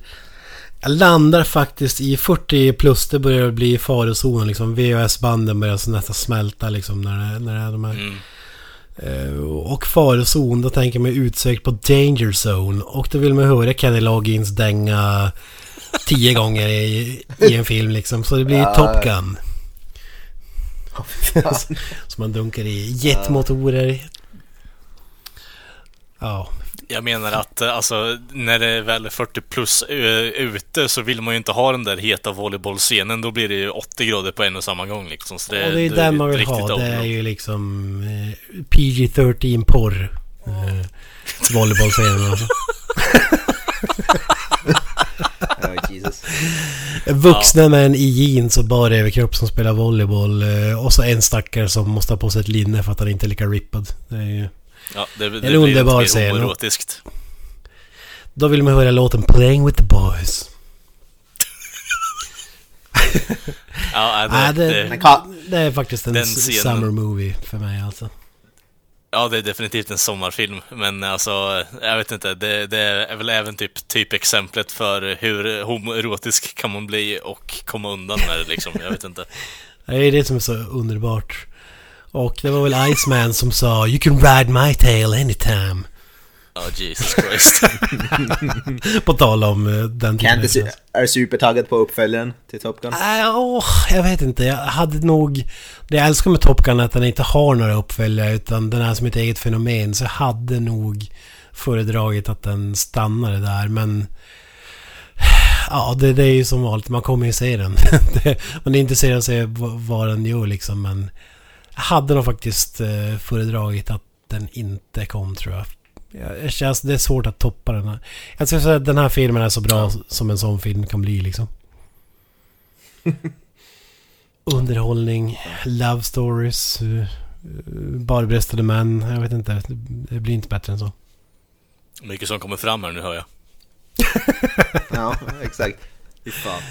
Speaker 2: jag landar faktiskt i 40 plus, det börjar bli farozonen liksom. VHS-banden börjar så nästan smälta liksom när det, när det är de här.
Speaker 1: Mm.
Speaker 2: Eh, och farozon, då tänker man utsökt på Danger Zone. Och då vill man höra Kenny Loggins dänga tio gånger i, i en film liksom. Så det blir
Speaker 3: Ja.
Speaker 2: Top Gun. Som man dunkar i jetmotorer. Ja,
Speaker 1: Jag menar att eh, alltså, när det är väl är 40 plus eh, ute så vill man ju inte ha den där heta volleybollscenen. Då blir det ju 80 grader på en och samma gång liksom. Så det,
Speaker 2: och det är den man vill ha. Det är ju liksom eh, PG-13 porr. Eh, volleybollscenen alltså.
Speaker 3: Oh, Jesus.
Speaker 2: Vuxna män i jeans och bara överkropp som spelar volleyboll. eh, Och så en stackare som måste ha på sig ett linne för att han inte är lika rippad. Det är ju...
Speaker 1: Ja, det, det
Speaker 2: En
Speaker 1: blir
Speaker 2: underbar scen.
Speaker 1: homoerotiskt.
Speaker 2: Då vill man höra låten Playing with the Boys.
Speaker 1: Ja, det,
Speaker 2: Nej, det,
Speaker 1: det,
Speaker 2: är faktiskt en summer movie för mig alltså
Speaker 1: ja, det är definitivt en sommarfilm. Men alltså, jag vet inte. Det, det är väl även typ, typ exemplet för hur homoerotisk kan man bli och komma undan med det liksom. Jag vet inte.
Speaker 2: Det är det som är så underbart. Och det var väl Iceman som sa You can ride my tail anytime.
Speaker 1: Ja, Jesus Christ.
Speaker 2: På tal om eh, den av
Speaker 3: su- är supertaggad på uppföljaren till Top Gun?
Speaker 2: Nej, åh, jag vet inte. Jag hade nog... Det jag älskar med Top Gun är att den inte har några uppföljare utan den är som ett eget fenomen. Så jag hade nog föredragit att den stannade där men... Ja, det, det är ju som vanligt. Man kommer ju se den. Det- Man är intresserad av att se vad, vad den gör liksom men... Jag hade nog faktiskt eh, föredragit att den inte kom tror jag. Jag- känns, det är svårt att toppa den här. Jag skulle säga att den här filmen är så bra som en sån film kan bli liksom. Underhållning, love stories, uh, barbröstade män. Jag vet inte. Det, det blir inte bättre än så.
Speaker 1: Mycket som kommer fram här nu hör jag.
Speaker 3: Ja, exakt. Fy fan.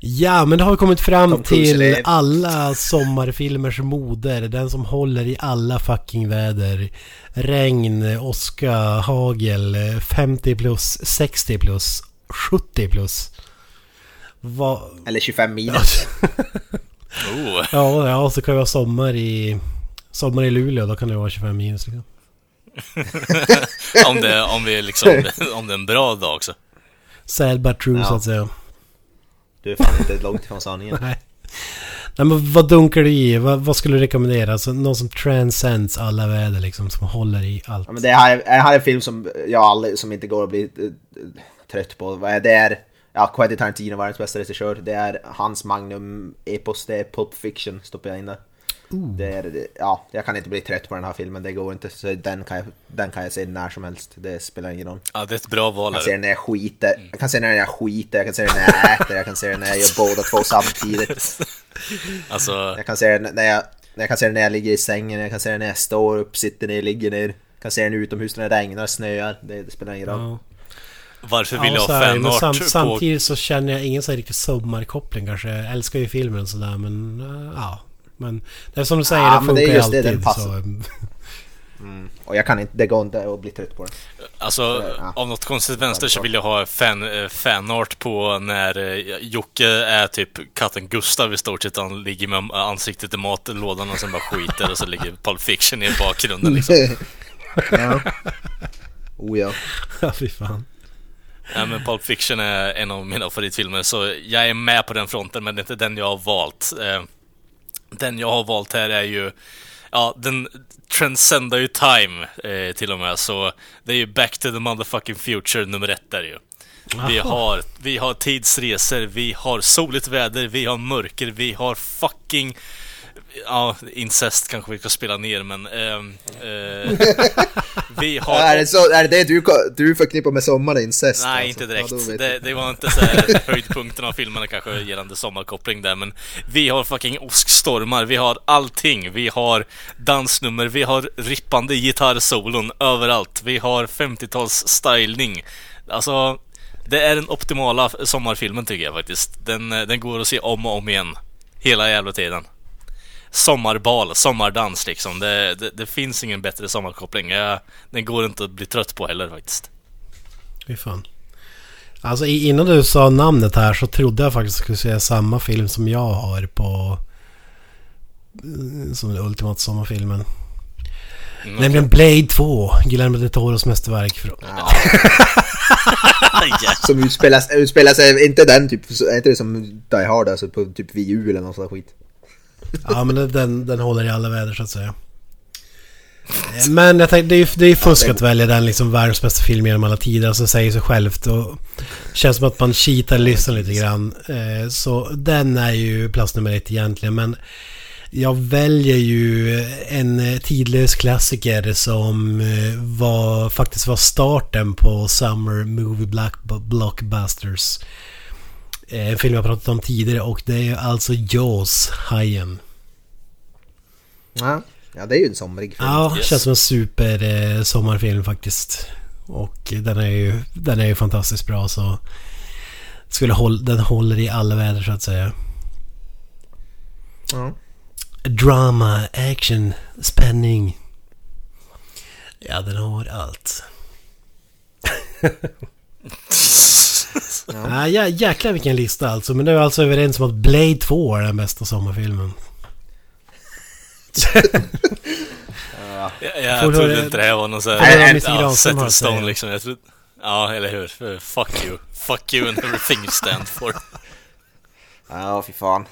Speaker 2: Ja, men det har vi kommit fram till alla sommarfilmers moder. Den som håller i alla fucking väder. Regn, åska, hagel, eh, 50 plus, 60 plus, 70 plus. Vad...
Speaker 3: Eller 25 minus.
Speaker 1: Oh,
Speaker 2: Ja, ja, så kan det vara sommar i... Sommar i Luleå, då kan det vara 25 minus liksom.
Speaker 1: om, det, om, vi liksom, om det är en bra dag också.
Speaker 2: Sad but true
Speaker 3: Ja.
Speaker 2: så att säga.
Speaker 3: Du är fan inte långt ifrån sanningen.
Speaker 2: Nej. Nej men vad dunkar du i? Vad, vad skulle du rekommendera? Alltså, någon som transcends alla väder liksom, som håller i allt.
Speaker 3: Ja, men det här, det här är en film som jag aldrig, som inte går att bli eh, trött på. Det är, ja, Quentin Tarantino, världens bästa regissör. Det är hans magnum epos, det är Pulp Fiction, stoppar jag in där. Det är, ja, jag kan inte bli trött på den här filmen, det går inte. Så den kan jag, den kan jag se när som helst, det spelar ingen roll.
Speaker 1: Ja, det är ett bra val.
Speaker 3: Jag kan se den när jag skiter, jag kan se den när jag skiter, jag kan se den när jag äter, jag kan se den när jag gör båda två samtidigt.
Speaker 1: Alltså,
Speaker 3: Jag kan se den när jag, jag kan se den när jag ligger i sängen, jag kan se den när jag står upp, sitter ner, ligger ner. Jag kan se den utomhus när det regnar, snöar, det, det spelar ingen roll.
Speaker 2: Ja.
Speaker 1: Varför vill
Speaker 2: Ja,
Speaker 1: jag
Speaker 2: så
Speaker 1: ha fanart
Speaker 2: sam,
Speaker 1: på...
Speaker 2: samtidigt så känner jag ingen så här riktig sommarkoppling kanske. Jag älskar ju filmen sådär men uh, ja. Men det är som du säger,
Speaker 3: Ja,
Speaker 2: det
Speaker 3: men det är
Speaker 2: funkar ju
Speaker 3: just det, den
Speaker 2: alltid.
Speaker 3: passar.
Speaker 2: så, mm.
Speaker 3: Och jag kan inte, det går inte att bli trött på den.
Speaker 1: Alltså,
Speaker 3: Ja.
Speaker 1: av något konstigt vänster så vill jag ha fan, eh, fanart på när eh, Jocke är typ katten Gustav i stort sett. Han ligger med ansiktet i matlådan och sen bara skiter och så ligger Pulp Fiction i bakgrunden liksom.
Speaker 3: ja. Oh ja.
Speaker 2: ja, fy fan.
Speaker 1: Nej men Pulp Fiction är en av mina favoritfilmer så jag är med på den fronten men det är inte den jag har valt. Den jag har valt här är ju Ja, den transcendar ju time eh, till och med så det är ju Back to the motherfucking future nummer ett där ju. Vi har, vi har tidsresor, vi har soligt väder, vi har mörker, vi har fucking Ja, incest kanske vi ska spela ner men ehm, eh, Vi har
Speaker 3: Är det, så, är det det du, du förknippar med sommar incest?
Speaker 1: Nej,
Speaker 3: alltså?
Speaker 1: inte direkt.
Speaker 3: Ja,
Speaker 1: det, det var inte så här höjdpunkten av filmerna kanske gällande sommarkoppling där, men vi har fucking åskstormar, vi har allting. Vi har dansnummer, vi har rippande gitarrsolon överallt. Vi har 50-tals stylning. Alltså, det är den optimala sommarfilmen tycker jag faktiskt. Den, eh, den går att se om och om igen. Hela jävla tiden. Sommarbal, sommardans liksom. Det, det, det finns ingen bättre sommarkoppling. Jag, den går inte att bli trött på heller faktiskt.
Speaker 2: Fy fan. Alltså innan du sa namnet här så trodde jag faktiskt att du skulle säga samma film som jag har på... eh, Som den ultimata sommarfilmen.
Speaker 1: Mm,
Speaker 2: Nämligen Blade 2, Guillermo del Toros mästerverk. Från...
Speaker 1: Ja.
Speaker 3: Som utspelas, utspelas är inte den typ, är inte det som Die Hard alltså på typ Wii U eller något sånt där skit?
Speaker 2: Ja men den- den, håller i alla väder så att säga. Eh, men jag tänkte, det är ju det är fusk att välja den liksom världens bästa film genom alla tider. Alltså säger sig självt och... Känns som att man cheatar lyssnar lite grann. Eh, så den är ju plats nummer ett egentligen men... Jag väljer ju en tidlös klassiker som eh, var, faktiskt var starten på Summer Movie Black Blockbusters. En film jag pratat om tidigare och det är alltså Jaws, Hajen.
Speaker 3: Ja, ja det är ju en somrig film.
Speaker 2: Ja,
Speaker 1: Yes.
Speaker 2: känns som en super eh, sommarfilm faktiskt. Och den är ju, den är ju fantastiskt bra så... Skulle håll, den håller i alla väder så att säga.
Speaker 3: Ja.
Speaker 2: Drama, action, spänning. Ja, den har allt. ja. Ja, jäklar vilken lista alltså. Men nu är vi alltså överens om att Blade 2 är den bästa sommarfilmen.
Speaker 1: Jag, jag
Speaker 2: Får du
Speaker 1: trodde inte det här var någon sån här... Ja, set in stone liksom. Jag trodde, ja, eller hur? Fuck you. Fuck you and everything you stand for.
Speaker 3: Ja, fy fan.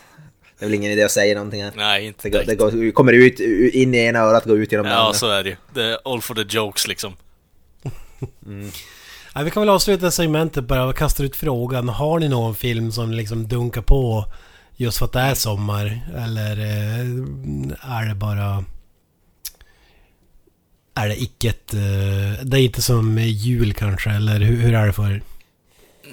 Speaker 3: Det är väl ingen idé att säga någonting här.
Speaker 1: Nej, inte
Speaker 3: Det, det går, kommer ut, in i ena örat, går ut genom det
Speaker 1: Ja,
Speaker 3: andra.
Speaker 1: så är det ju. Det är all for the jokes liksom.
Speaker 2: Ja, vi kan väl avsluta segmentet bara och kasta ut frågan. Har ni någon film som liksom dunkar på just för att det är sommar? Eller eh, är det bara... Är det icke ett... Eh, det är inte som jul kanske, eller hur, hur är det för er?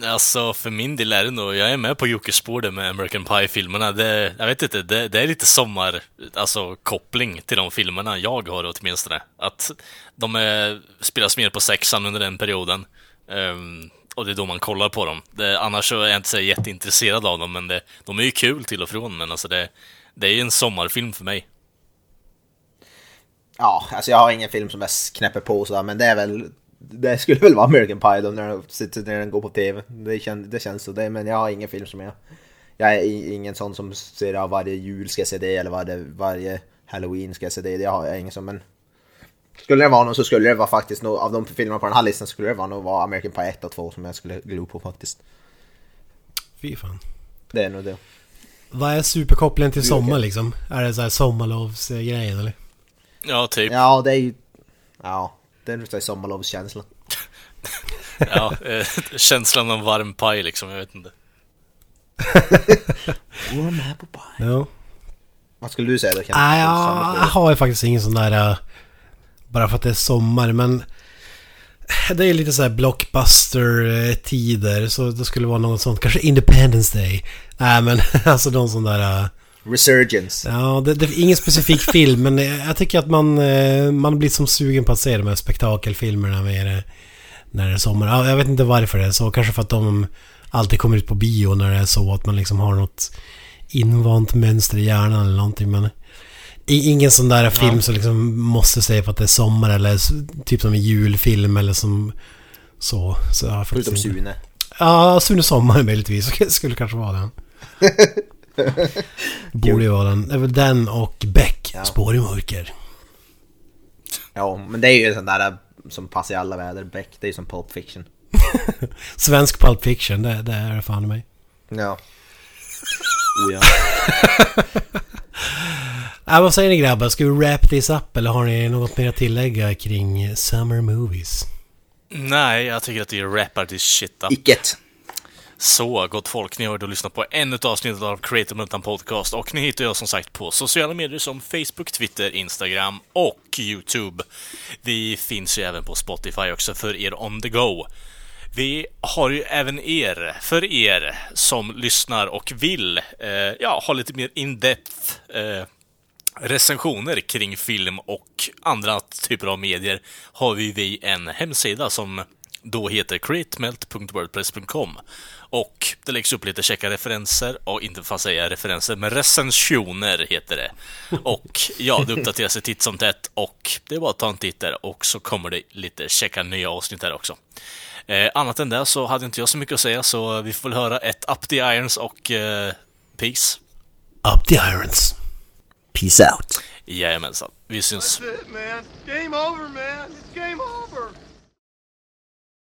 Speaker 1: Alltså, för min del är det nog, jag är med på Jockes spår där med American Pie-filmerna. Det, jag vet inte, det, det är lite sommar, alltså koppling till de filmerna jag har åtminstone. Att de är, spelas mer på sexan under den perioden. Um, och det är då man kollar på dem. Det, annars så är jag inte så jätteintresserad av dem, men det, de är ju kul till och från. Men alltså det, det är ju en sommarfilm för mig.
Speaker 3: Ja, alltså jag har ingen film som jag knäpper på sådär, men det är väl... Det skulle väl vara American Pie då när den, sitter- när den går på TV. Det, kän, det känns så, det, men jag har ingen film som jag... Jag är ingen sån som ser av varje jul ska jag se det, eller varje, varje halloween ska jag se det. Det har jag ingen som, men... Skulle det vara någon så skulle det vara faktiskt nog, av de filmerna på den här listan skulle det vara nog vara American Pie 1 och 2 som jag skulle glo på faktiskt.
Speaker 2: Fy fan.
Speaker 3: Det är nog det.
Speaker 2: Vad är superkopplingen till sommar liksom? Är det så här sommarlovsgrejen eller?
Speaker 1: Ja, typ.
Speaker 3: Ja, det är ju... Ja, det är nog sommarlovskänslan.
Speaker 1: Ja, eh, känslan av varm paj liksom, jag vet inte.
Speaker 3: Warm apple pie.
Speaker 2: Ja.
Speaker 3: Vad skulle du säga då Kent?
Speaker 2: Nej,
Speaker 3: Samma
Speaker 2: jag har ju faktiskt ingen sån där... äh, Bara för att det är sommar, men... Det är lite så här blockbuster-tider, så det skulle vara något sånt. Kanske Independence Day. Nej, men alltså någon sån där... äh,
Speaker 3: Resurgence.
Speaker 2: Ja, det, det är ingen specifik film, men jag tycker att man, eh, man blir som sugen på att se de här spektakelfilmerna med, eh, när det är sommar. Ja, Jag vet inte varför det är så. Kanske för att de alltid kommer ut på bio när det är så att man liksom har något invant mönster i hjärnan eller någonting. Men ingen sån där film som liksom måste säga för att det är sommar eller typ som en julfilm eller som så. så jag
Speaker 3: Förutom
Speaker 2: inte-
Speaker 3: Sune.
Speaker 2: Ja, Sune Sommar möjligtvis. Skulle kanske vara den. Borde ju vara den. Det är väl den och Beck.
Speaker 3: Ja.
Speaker 2: Spår i mörker.
Speaker 3: Ja, men det är ju en sån där äh, som passar i alla väder. Beck, det är ju som Pulp Fiction.
Speaker 2: Svensk Pulp Fiction, det, det är det fan i mig.
Speaker 3: Ja. Oh, ja.
Speaker 2: Äh, vad säger ni grabbar? Ska vi wrap this up eller har ni något mer att tillägga kring Summer Movies?
Speaker 1: Nej, jag tycker att det rappar till shit up.
Speaker 3: Icket.
Speaker 1: Så, gott folk, ni har då lyssnat på ännu ett avsnitt av Creative Multan Podcast och ni hittar jag som sagt på sociala medier som Facebook, Twitter, Instagram och YouTube. Vi finns ju även på Spotify också för er on the go. Vi har ju även er, för er som lyssnar och vill eh, ja, ha lite mer in-depth eh, recensioner kring film och andra typer av medier har vi vi en hemsida som då heter createmelt.wordpress.com och det läggs upp lite käcka referenser och inte för att säga referenser, men recensioner heter det. Och ja, det uppdateras sig titt som tätt och det är bara att ta en titt där och så kommer det lite checka nya avsnitt där också. Eh, annat än det så hade inte jag så mycket att säga så vi får väl höra ett Up the Irons och eh, Peace.
Speaker 2: Up the Irons.
Speaker 3: Peace out.
Speaker 1: Jajamensan, vi syns.
Speaker 5: That's it, man. Game over, man. It's game over.